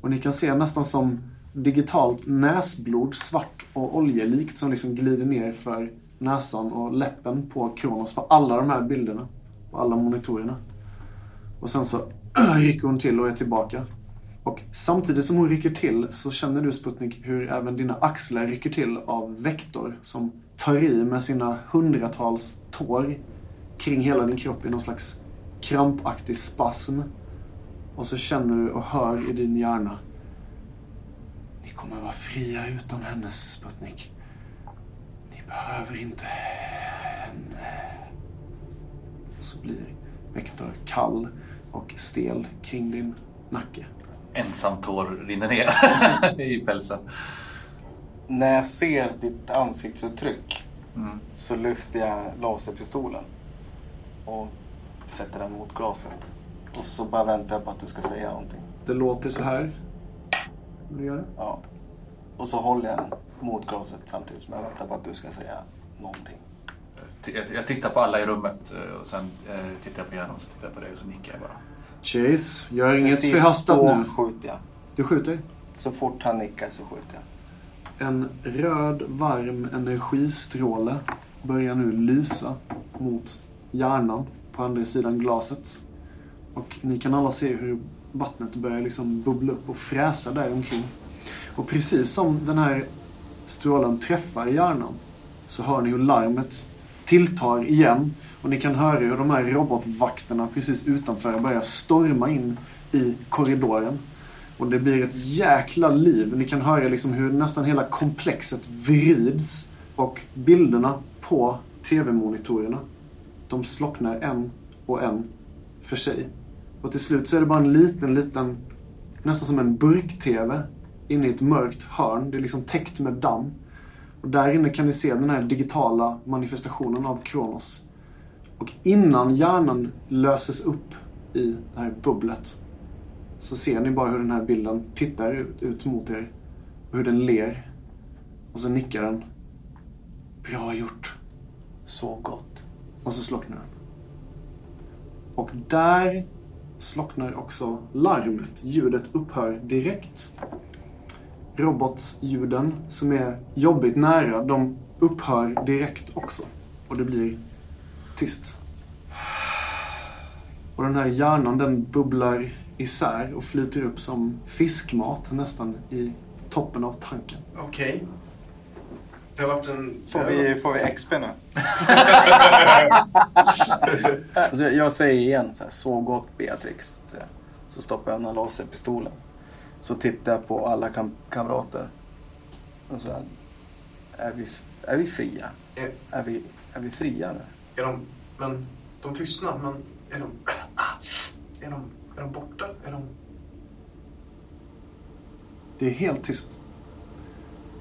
Speaker 4: Och ni kan se nästan som digitalt näsblod, svart och oljelikt som liksom glider ner för näsan och läppen på Kronos på alla de här bilderna. På alla monitorerna. Och sen så rycker hon till och är tillbaka. Och samtidigt som hon rycker till så känner du Sputnik hur även dina axlar rycker till av Vektor som tar i med sina hundratals tår kring hela din kropp i någon slags krampaktig spasm. Och så känner du och hör i din hjärna. Ni kommer vara fria utan hennes Sputnik. Ni behöver inte henne. Så blir Vektor kall och stel kring din nacke.
Speaker 1: Ensam tår rinner ner i pälsen.
Speaker 2: När jag ser ditt ansiktsuttryck
Speaker 1: Mm.
Speaker 2: så lyfter jag laserpistolen och sätter den mot glaset. Och så bara väntar jag på att du ska säga någonting.
Speaker 4: Det låter så här. Vill du göra det?
Speaker 2: Ja. Och så håller jag den mot glaset samtidigt som jag väntar på att du ska säga någonting.
Speaker 1: Jag, tittar på alla i rummet eh, och sen eh, tittar jag på hjärnan och så tittar jag på dig och så nickar jag bara.
Speaker 4: Chase, gör inget
Speaker 2: Precis
Speaker 4: förhastat nu.
Speaker 2: skjuter jag.
Speaker 4: Du skjuter.
Speaker 2: Så fort han nickar så skjuter jag.
Speaker 4: En röd, varm energistråle börjar nu lysa mot hjärnan på andra sidan glaset. Och ni kan alla se hur vattnet börjar liksom bubbla upp och fräsa där omkring. Och precis som den här strålen träffar hjärnan så hör ni hur larmet tilltar igen. Och ni kan höra hur de här robotvakterna precis utanför börjar storma in i korridoren. Och det blir ett jäkla liv. Ni kan höra liksom hur nästan hela komplexet vrids. Och bilderna på tv-monitorerna, de slocknar en och en för sig. Och till slut så är det bara en liten, liten, nästan som en burk-tv inne i ett mörkt hörn. Det är liksom täckt med damm. Och där inne kan ni se den här digitala manifestationen av Kronos. Och innan hjärnan löses upp i det här bubblet så ser ni bara hur den här bilden tittar ut, ut mot er. Och hur den ler. Och så nickar den. Bra gjort.
Speaker 2: Så gott.
Speaker 4: Och så slocknar den. Och där slocknar också larmet. Ljudet upphör direkt. Robotljuden som är jobbigt nära, de upphör direkt också. Och det blir tyst. Och den här hjärnan den bubblar isär och flyter upp som fiskmat nästan i toppen av tanken.
Speaker 6: Okej. Det har varit en...
Speaker 2: Får vi, får vi XP nu? alltså, jag- jag säger igen så här, så gott Beatrix. Så, så stoppar jag här laserpistolen. Så tittar jag på alla kam- kamrater. Och så här, är vi, är vi fria?
Speaker 6: Är,
Speaker 2: Är vi, är vi fria nu?
Speaker 6: är de... Men de tystnar, men är de... Är de, är de borta? Är de...
Speaker 4: Det är helt tyst.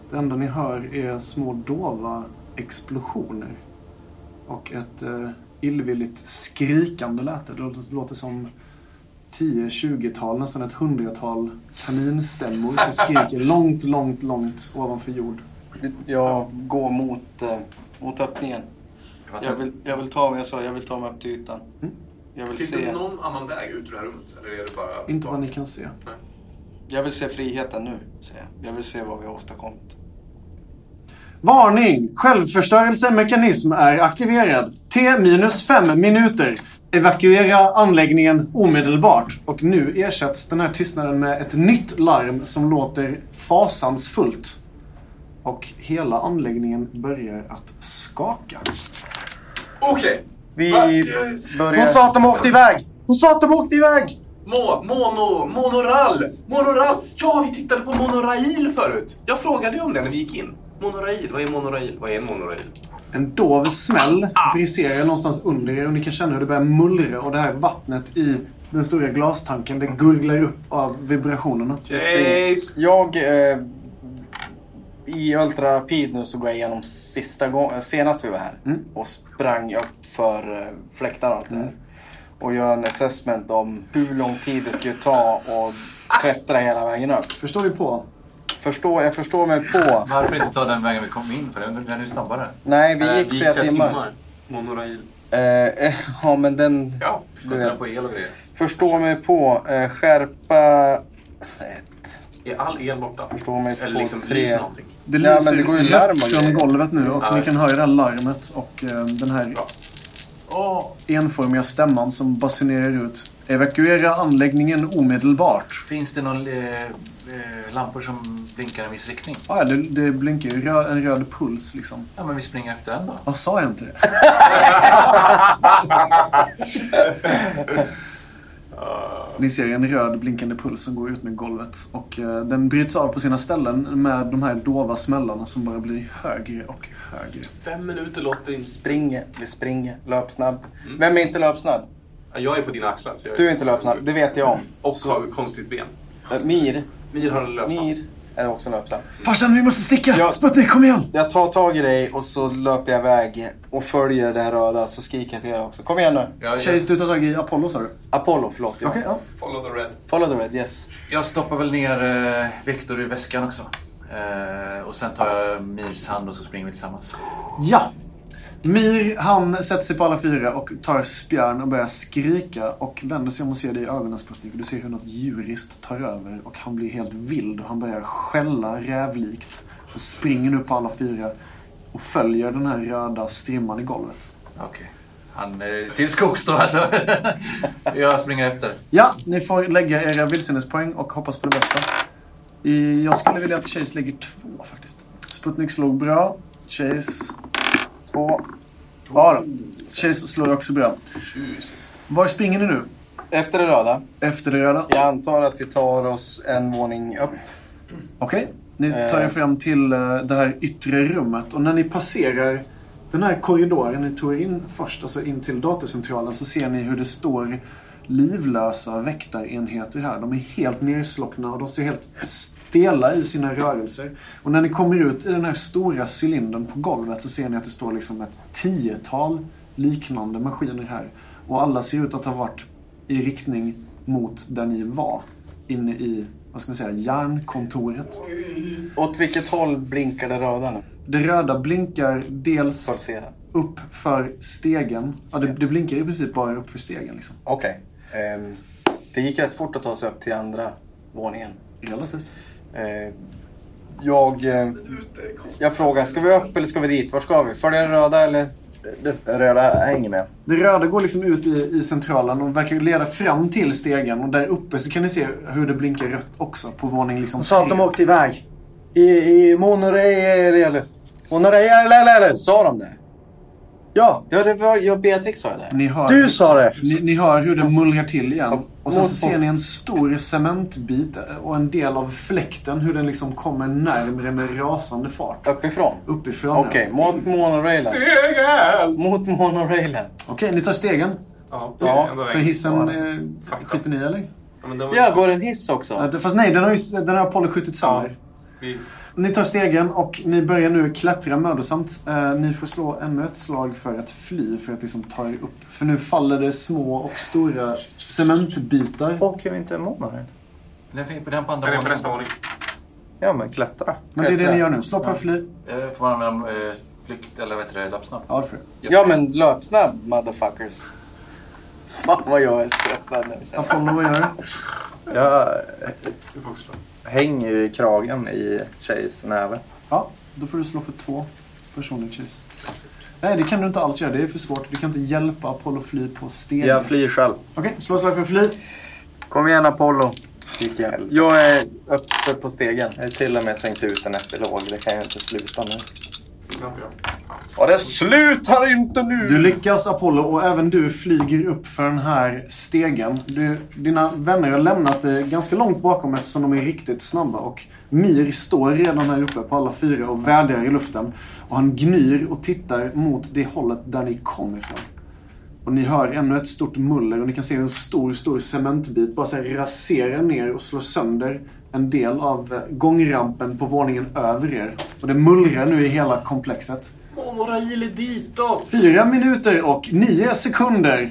Speaker 4: Det enda ni hör är små dova explosioner. Och ett eh, illvilligt skrikande läte. Det låter, som 10-20-tal, nästan ett hundratal kaninstämmor som skriker långt, långt, långt ovanför jord.
Speaker 2: Jag går mot, eh, mot öppningen. Jag vill, jag, vill ta, jag, sa, jag vill ta mig upp till ytan.
Speaker 4: Mm.
Speaker 2: Jag vill
Speaker 6: Finns
Speaker 2: se...
Speaker 6: det någon annan väg ut ur det här rummet? Eller är det bara...
Speaker 4: Inte vad ni kan se.
Speaker 2: Jag vill se friheten nu, säger jag. Jag vill se vad vi har åstadkommit.
Speaker 4: Varning! Självförstörelsemekanism är aktiverad. T minus fem minuter. Evakuera anläggningen omedelbart. Och nu ersätts den här tystnaden med ett nytt larm som låter fasansfullt. Och hela anläggningen börjar att skaka.
Speaker 6: Okej.
Speaker 2: Vi börjar...
Speaker 5: Hon sa att de åkte iväg! Hon sa att de åkte iväg!
Speaker 6: Mo, mono, monoral! Monoral! Ja, vi tittade på monorail förut. Jag frågade ju om det när vi gick in. Monorail, vad är monorail? Vad är en monorail?
Speaker 4: En dov smäll briserar någonstans under er och ni kan känna hur det börjar mullra och det här vattnet i den stora glastanken det gurglar upp av vibrationerna.
Speaker 6: Chase!
Speaker 2: Jag... Eh, I ultrarapid nu så går jag igenom sista gången, senast vi var här.
Speaker 4: Mm.
Speaker 2: Och sprang upp för eh, fläktar och allt det här. Och gör en assessment om hur lång tid det skulle ta att klättra hela vägen upp.
Speaker 4: Förstår vi på?
Speaker 2: Förstår, jag förstår mig på...
Speaker 1: Varför inte ta den vägen vi kom in? För den är ju snabbare.
Speaker 2: Nej, vi
Speaker 6: Eh,
Speaker 2: gick flera timmar.
Speaker 6: Monorail.
Speaker 2: Eh, eh, ja, men den...
Speaker 6: Ja.
Speaker 2: Du vet.
Speaker 1: på el och grejer.
Speaker 2: Förstår mig på eh, skärpa... Ett.
Speaker 6: Är all el borta?
Speaker 2: Förstår mig
Speaker 6: Eller
Speaker 2: på
Speaker 6: liksom
Speaker 2: tre.
Speaker 6: någonting?
Speaker 4: Det
Speaker 2: Ja,
Speaker 4: lyser
Speaker 2: men det går ju larm och
Speaker 4: från golvet nu och
Speaker 6: Ja.
Speaker 4: ni kan höra det här larmet och eh, den här
Speaker 1: Åh,
Speaker 4: enformiga stämman som basunerar ut Evakuera anläggningen omedelbart.
Speaker 1: finns det någon eh, eh, lampor som blinkar i en viss riktning?
Speaker 4: Ah, ja, det, det blinkar ju rö- en röd puls liksom.
Speaker 1: Ja, men vi springer efter den då.
Speaker 4: Vad sa jag inte det? Ni ser en röd blinkande puls som går ut med golvet. Och eh, den bryts av på sina ställen med de här dova smällarna som bara blir högre och högre.
Speaker 6: Fem minuter låter inte...
Speaker 2: Springer, vi springer, löpsnabb. Vem är inte löpsnabb?
Speaker 6: Ja, Jag är på dina axlar. Så jag
Speaker 2: Du är inte löpsnabb, det vet jag om.
Speaker 6: Och har konstigt ben.
Speaker 2: Eh, Mir,
Speaker 6: Mir har en löpsnabb.
Speaker 2: Mir är också löpsnabb.
Speaker 4: Farsan, vi måste sticka!
Speaker 2: Ja.
Speaker 4: Sputnik, kom igen!
Speaker 2: Jag tar tag i dig och så löper jag iväg och följer det här röda så skriker jag till er också. Kom igen nu.
Speaker 1: Jag,
Speaker 4: Chase,
Speaker 1: jag,
Speaker 4: du tar tag i Apollo, sa du?
Speaker 2: Apollo, förlåt. Ja.
Speaker 4: Okej, ja.
Speaker 6: Follow the red.
Speaker 2: Follow the red, yes.
Speaker 1: jag stoppar väl ner eh, Victor i väskan också. Eh, och sen tar jag Mirs hand och så springer vi tillsammans.
Speaker 4: Ja. Mir, han sätter sig på alla fyra och tar spjärn och börjar skrika och vänder sig om och ser dig i ögonen Sputnik. Och du ser hur något djuriskt tar över och han blir helt vild och han börjar skälla rävlikt. Och springer nu på alla fyra och följer den här röda strimman i golvet.
Speaker 1: Okej. Han är till skogs då alltså. jag springer efter.
Speaker 4: Ja, ni får lägga era vilsenhetspoäng och hoppas på det bästa. Jag skulle vilja att Chase lägger två faktiskt. Sputnik slog bra. Chase...
Speaker 2: Två.
Speaker 4: Ja då. Chase slår också bra. Var springer ni nu?
Speaker 2: Efter det röda.
Speaker 4: Efter det röda?
Speaker 2: Jag antar att vi tar oss en våning upp.
Speaker 4: Okej. Ni tar er
Speaker 2: Eh.
Speaker 4: fram till eh, det här yttre rummet och när ni passerar den här korridoren ni tog er in först, alltså in till datorcentralen, så ser ni hur det står livlösa väktarenheter här. De är helt nerslockna och de ser helt stela i sina rörelser. Och när ni kommer ut i den här stora cylindern på golvet så ser ni att det står liksom ett tiotal liknande maskiner här. Och alla ser ut att ha varit i riktning mot där ni var. Inne i, vad ska man säga, järnkontoret.
Speaker 2: Åt vilket håll blinkar det röda nu?
Speaker 4: Det röda blinkar dels
Speaker 2: Pulsera.
Speaker 4: upp för stegen. Ja, det, det blinkar i princip bara upp för stegen. Liksom.
Speaker 2: Okej. Ehm, det gick rätt fort att ta sig upp till andra våningen.
Speaker 4: Relativt.
Speaker 2: Eh, jag, eh, jag frågar, ska vi upp eller ska vi dit? Var ska vi? Följa det röda eller?
Speaker 5: Det röda hänger med.
Speaker 4: Det röda går liksom ut i, i centralen och verkar leda fram till stegen. Och där uppe så kan ni se hur det blinkar rött också på våning liksom
Speaker 5: sa att de åkte iväg. I, i monorail. Monorail.
Speaker 2: Sa de det?
Speaker 5: Ja,
Speaker 2: Ja, det var jag Beatrix sa det.
Speaker 4: Ni hör,
Speaker 5: du sa det.
Speaker 4: ni, ni hör hur det mullrar till igen. Och sen så ser ni en stor cementbit och en del av fläkten hur den liksom kommer närmre med rasande fart.
Speaker 2: Uppifrån?
Speaker 4: Uppifrån.
Speaker 2: Okej, mot monorailen.
Speaker 6: Stegen!
Speaker 2: Mot monorailen.
Speaker 4: Okej, ni tar stegen.
Speaker 6: Ja,
Speaker 2: Ja,
Speaker 6: ändå
Speaker 4: För
Speaker 6: vägen.
Speaker 4: hissen eh,
Speaker 6: Fuck
Speaker 4: skiter ni i eller?
Speaker 6: Ja, men den var-
Speaker 2: Ja, går en hiss också?
Speaker 4: Ja, det- Fast nej, den har ju den har Apollo skjutit sönder.
Speaker 6: Vi-
Speaker 4: Ni tar stegen och ni börjar nu klättra mödosamt. Eh, ni får slå ännu ett slag för att fly, för att liksom ta er upp. För nu faller det små och stora cementbitar.
Speaker 5: Åker vi inte monorail?
Speaker 1: Den finns på den på andra
Speaker 6: Den är på
Speaker 1: våningen.
Speaker 6: nästa våning.
Speaker 5: Ja, men klättra.
Speaker 4: Men det är det ni gör nu. Slå på
Speaker 1: Ja.
Speaker 4: fly.
Speaker 1: Eh, Får man använda eh, flykt eller vad heter det, lappsnabb?
Speaker 4: Ja, det får du.
Speaker 2: Ja, men löpsnabb motherfuckers. Fan vad jag är stressad nu.
Speaker 4: Apollo, vad gör du?
Speaker 5: Jag
Speaker 6: Du får också slå.
Speaker 5: Hänger ju i kragen i Chase näve.
Speaker 4: Ja, då får du slå för två personer, Chase. Nej, det kan du inte alls göra. Det är för svårt. Du kan inte hjälpa Apollo fly på stegen.
Speaker 5: Jag flyr själv.
Speaker 4: Okej, slå slag för fly.
Speaker 5: Kom igen Apollo.
Speaker 2: Gick jag. jag är uppe på stegen.
Speaker 5: Jag har till och med tänkt ut en epilog. Det kan ju inte sluta nu.
Speaker 2: Och det slutar inte nu!
Speaker 4: Du lyckas Apollo och även du flyger upp för den här stegen. Du, dina vänner har lämnat dig ganska långt bakom eftersom de är riktigt snabba. Och Mir står redan här uppe på alla fyra och vädrar i luften. Och han gnyr och tittar mot det hållet där ni kom ifrån. Och ni hör ännu ett stort muller och ni kan se hur en stor, stor cementbit bara så här raserar ner och slår sönder en del av eh, gångrampen på våningen över er. Och det mullrar nu i hela komplexet.
Speaker 6: Åh, några il ditåt!
Speaker 4: Fyra minuter och nio sekunder.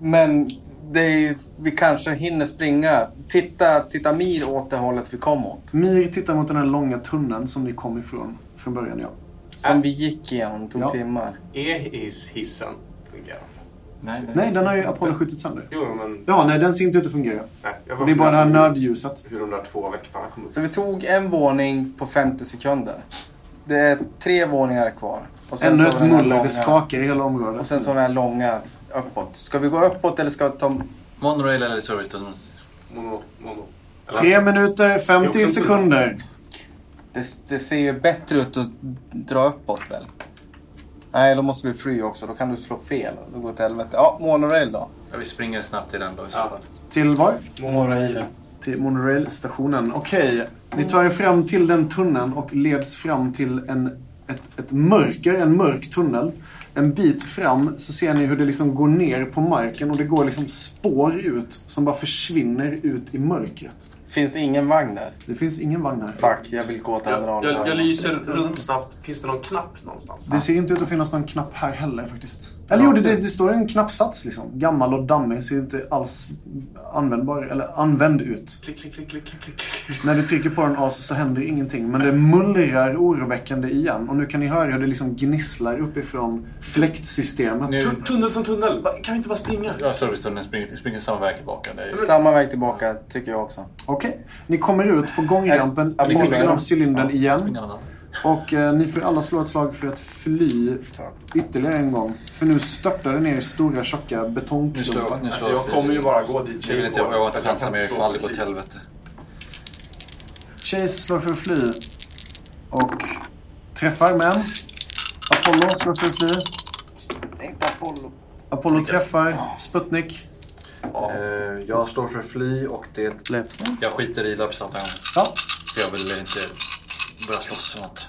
Speaker 2: Men det är, vi kanske hinner springa. Titta, titta Mir åt det hållet vi kom åt.
Speaker 4: Mir tittar mot den här långa tunneln som ni kom ifrån från början, ja.
Speaker 2: Som vi gick igenom, tog
Speaker 4: Ja.
Speaker 2: timmar.
Speaker 6: Är his hissen fungerar?
Speaker 1: Nej, nej.
Speaker 4: Nej, den har ju Apollo skjutit sönder.
Speaker 6: Jo, men...
Speaker 4: Ja, nej, den ser inte ut att fungera.
Speaker 6: Nej, jag
Speaker 4: det är bara det här nödljuset.
Speaker 6: Hur de där två väktarna kom upp.
Speaker 2: Så vi tog en våning på 50 sekunder. Det är tre våningar kvar. Och sen
Speaker 4: Ännu ett muller,
Speaker 2: långa-
Speaker 4: det skakar i hela området.
Speaker 2: Och sen så den här långa uppåt. Ska vi gå uppåt eller ska vi ta...
Speaker 1: Monorail eller servicetunnel?
Speaker 6: Mono, mono. Eller-
Speaker 4: Tre minuter, 50
Speaker 6: Jo,
Speaker 4: sekunder.
Speaker 2: Det, det ser ju bättre ut att dra uppåt väl? Nej, då måste vi fly också. Då kan du slå fel. Då går det till helvete. Ja, monorail då.
Speaker 1: Ja, vi springer snabbt till den då i så
Speaker 6: Ja.
Speaker 1: fall.
Speaker 4: Till var?
Speaker 2: Monorail.
Speaker 4: Till monorailstationen. Okej, ni tar er fram till den tunneln och leds fram till en, ett, ett mörker, en mörk tunnel. En bit fram så ser ni hur det liksom går ner på marken och det går liksom spår ut som bara försvinner ut i mörkret.
Speaker 2: Finns ingen vagn där?
Speaker 4: Det finns ingen vagn här.
Speaker 2: Fuck, jag vill gå åt andra
Speaker 6: Jag,
Speaker 2: hållet.
Speaker 6: jag, jag lyser runt snabbt. Finns det någon knapp någonstans?
Speaker 4: Det ser inte ut att finnas någon knapp här heller faktiskt. Eller jo, det, det, det står en knappsats liksom. Gammal och dammig, ser inte alls användbar, eller använd ut.
Speaker 6: Klick, klick, klick, klick, klick, klick.
Speaker 4: När du trycker på den as så händer ingenting. Men det mullrar oroväckande igen. Och nu kan ni höra hur det liksom gnisslar uppifrån fläktsystemet.
Speaker 1: Nu-
Speaker 6: Tu- Tunnel som tunnel. Kan vi inte bara springa?
Speaker 1: Ja, servicetunneln springer, springer samma väg tillbaka. Är...
Speaker 2: Samma väg tillbaka, tycker jag också.
Speaker 4: Okej. Ni kommer ut på gångrampen i mitten av cylindern
Speaker 1: Ja,
Speaker 4: igen. Och eh, ni får alla slå ett slag för att fly ytterligare en gång. För nu störtar det ner stora tjocka
Speaker 1: Nu slår
Speaker 4: betongklumpar.
Speaker 6: Alltså, jag kommer ju bara gå dit
Speaker 1: Jag vill
Speaker 6: Chase
Speaker 1: jag var inte chansa mer ifall det går åt helvete.
Speaker 4: Chase slår för att fly. Och träffar med en. Apollo slår för att fly.
Speaker 2: Det är inte Apollo.
Speaker 4: Apollo träffar. Sputnik.
Speaker 6: Ja.
Speaker 7: Eh, jag står för fly och det...
Speaker 1: Jag skiter i löpsnabben.
Speaker 4: Ja.
Speaker 1: För jag vill inte börja slåss och något.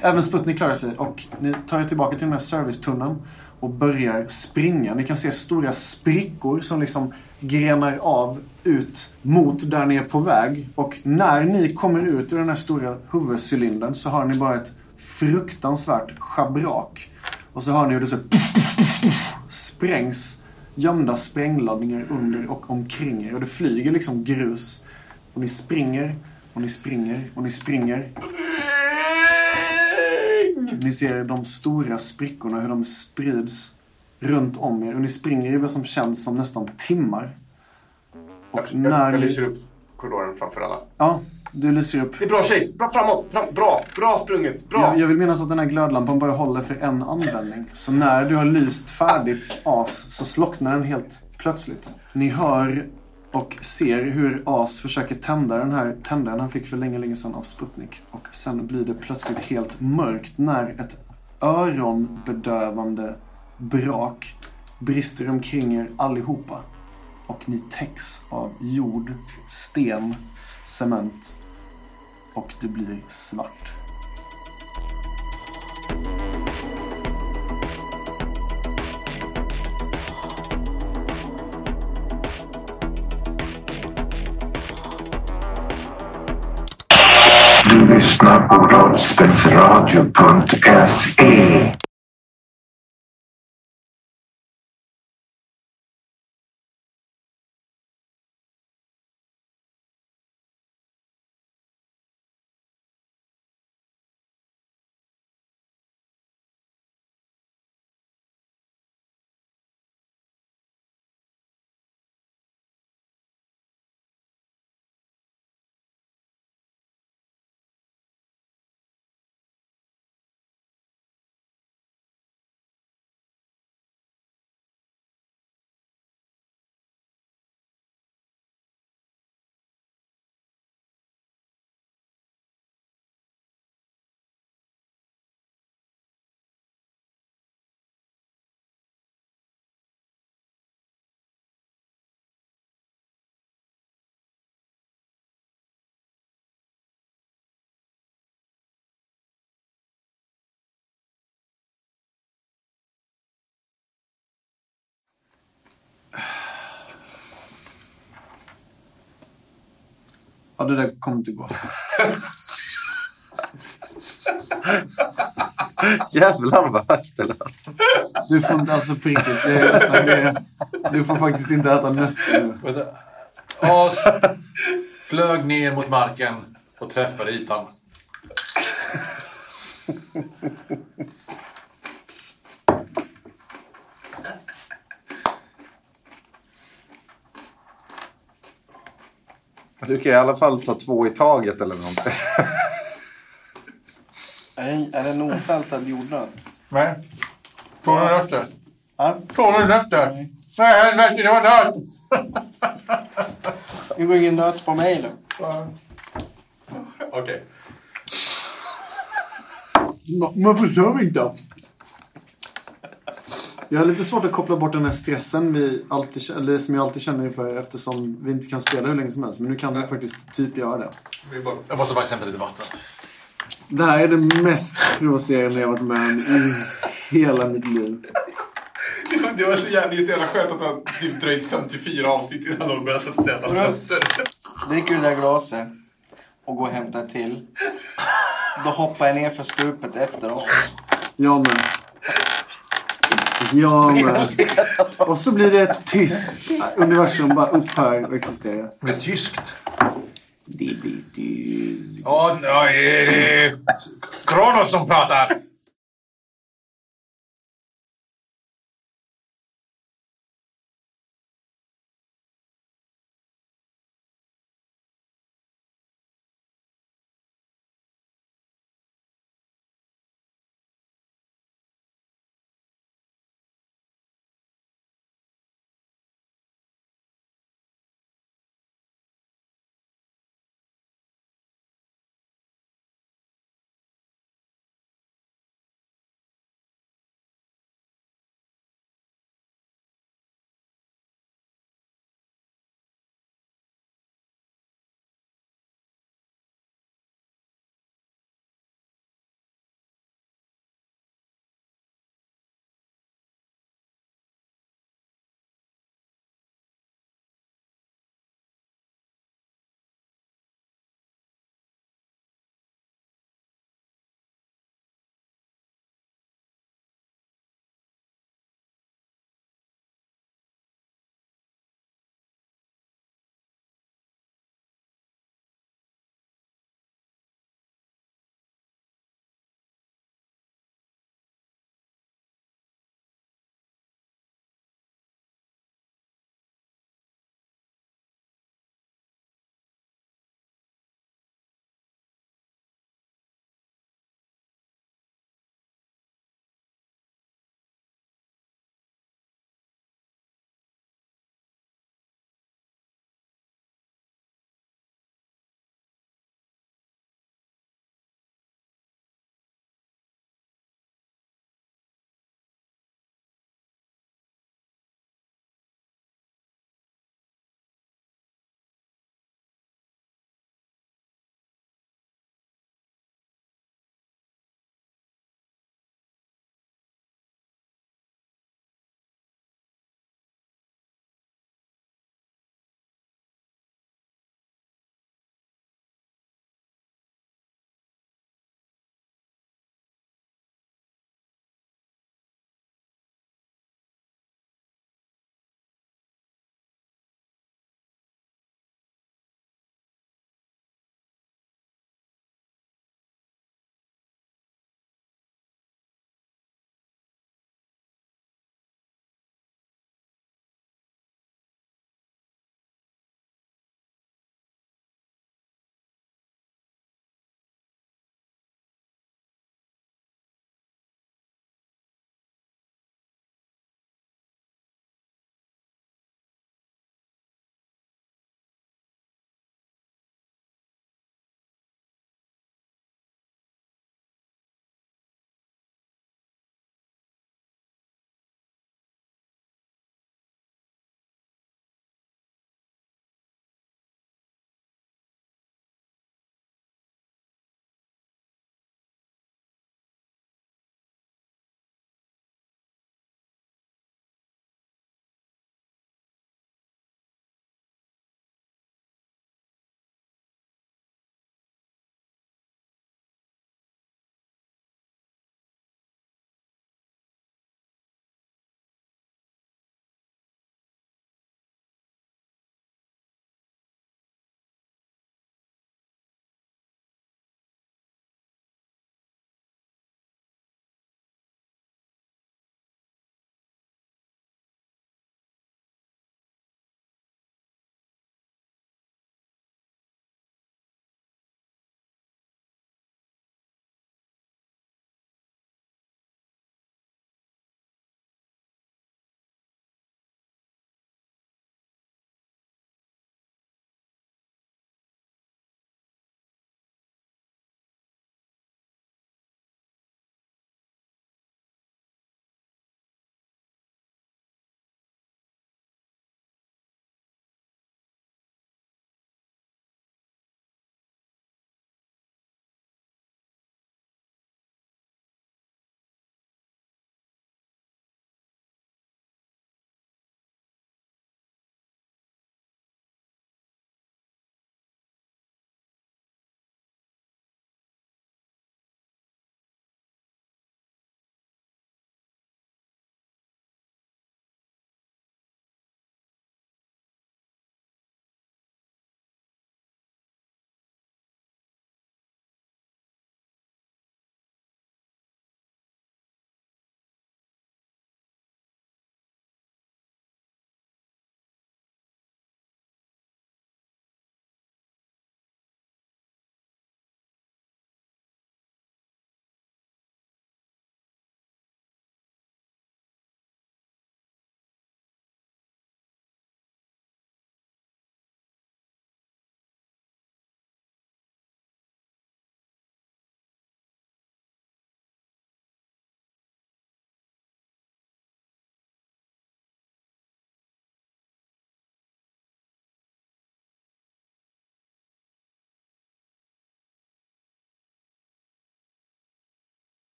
Speaker 4: Även Sputnik klarar sig och ni tar er tillbaka till den här servicetunneln och börjar springa. Ni kan se stora sprickor som liksom grenar av ut mot där ni är på väg. Och när ni kommer ut ur den här stora huvudcylindern så har ni bara ett fruktansvärt schabrak. Och så hör ni hur det så sprängs gömda sprängladdningar under och omkring er. Och det flyger liksom grus. Och ni springer, och ni springer, och ni springer. Ni ser de stora sprickorna, hur de sprids runt om er. Och ni springer i vad som känns som nästan timmar. Och
Speaker 6: Jag,
Speaker 4: när
Speaker 6: jag, jag lyser upp korridoren framför alla.
Speaker 4: Ja, du lyser upp.
Speaker 6: Det är bra Chase! Bra framåt! Fram, bra! Bra sprunget! Bra!
Speaker 4: Jag, jag vill minnas att den här glödlampan bara håller för en användning. Så när du har lyst färdigt As så slocknar den helt plötsligt. Ni hör och ser hur As försöker tända den här tändaren han fick för länge, länge sedan av Sputnik. Och sen blir det plötsligt helt mörkt när ett öronbedövande brak brister omkring er allihopa. Och ni täcks av jord, sten, cement och det blir svart.
Speaker 8: Du lyssnar på rollspelsradio.se
Speaker 4: Ja, det där kommer inte gå.
Speaker 5: Jävlar vad högt det lät.
Speaker 4: Du får inte, alltså på riktigt. Jag är ledsen. Det är- Du får faktiskt inte äta nötter nu.
Speaker 1: As flög ner mot marken och träffade ytan.
Speaker 5: Du kan i alla fall ta två i taget eller någonting.
Speaker 2: Är det, är det en osältad jordnöt?
Speaker 1: Nej. Två nötter.
Speaker 2: Ja.
Speaker 1: Två nötter. Nej, helvete, det var nöt!
Speaker 2: Det går ingen nöt på mig då.
Speaker 6: Okej.
Speaker 4: Man förstår inte. Jag har lite svårt att koppla bort den här stressen vi alltid, eller som jag alltid känner inför eftersom vi inte kan spela hur länge som helst. Men nu kan vi faktiskt typ göra det.
Speaker 1: Jag måste faktiskt hämta lite vatten.
Speaker 4: Det här är det mest provocerande jag varit med om i hela mitt liv.
Speaker 6: Det var så jävla, det är så jävla skönt att har typ dröjt 54 avsnitt innan de börjar sätta sig och äta nötter.
Speaker 2: Dricker du det där glaset och går och hämtar till. Då hoppar jag ner för stupet efter oss.
Speaker 4: Jag med. Jag med. Och så blir det tyst. Universum bara upphör att existera.
Speaker 1: Det är tyskt.
Speaker 4: Det blir tyst.
Speaker 1: Ja, ja, det är Kronos som pratar.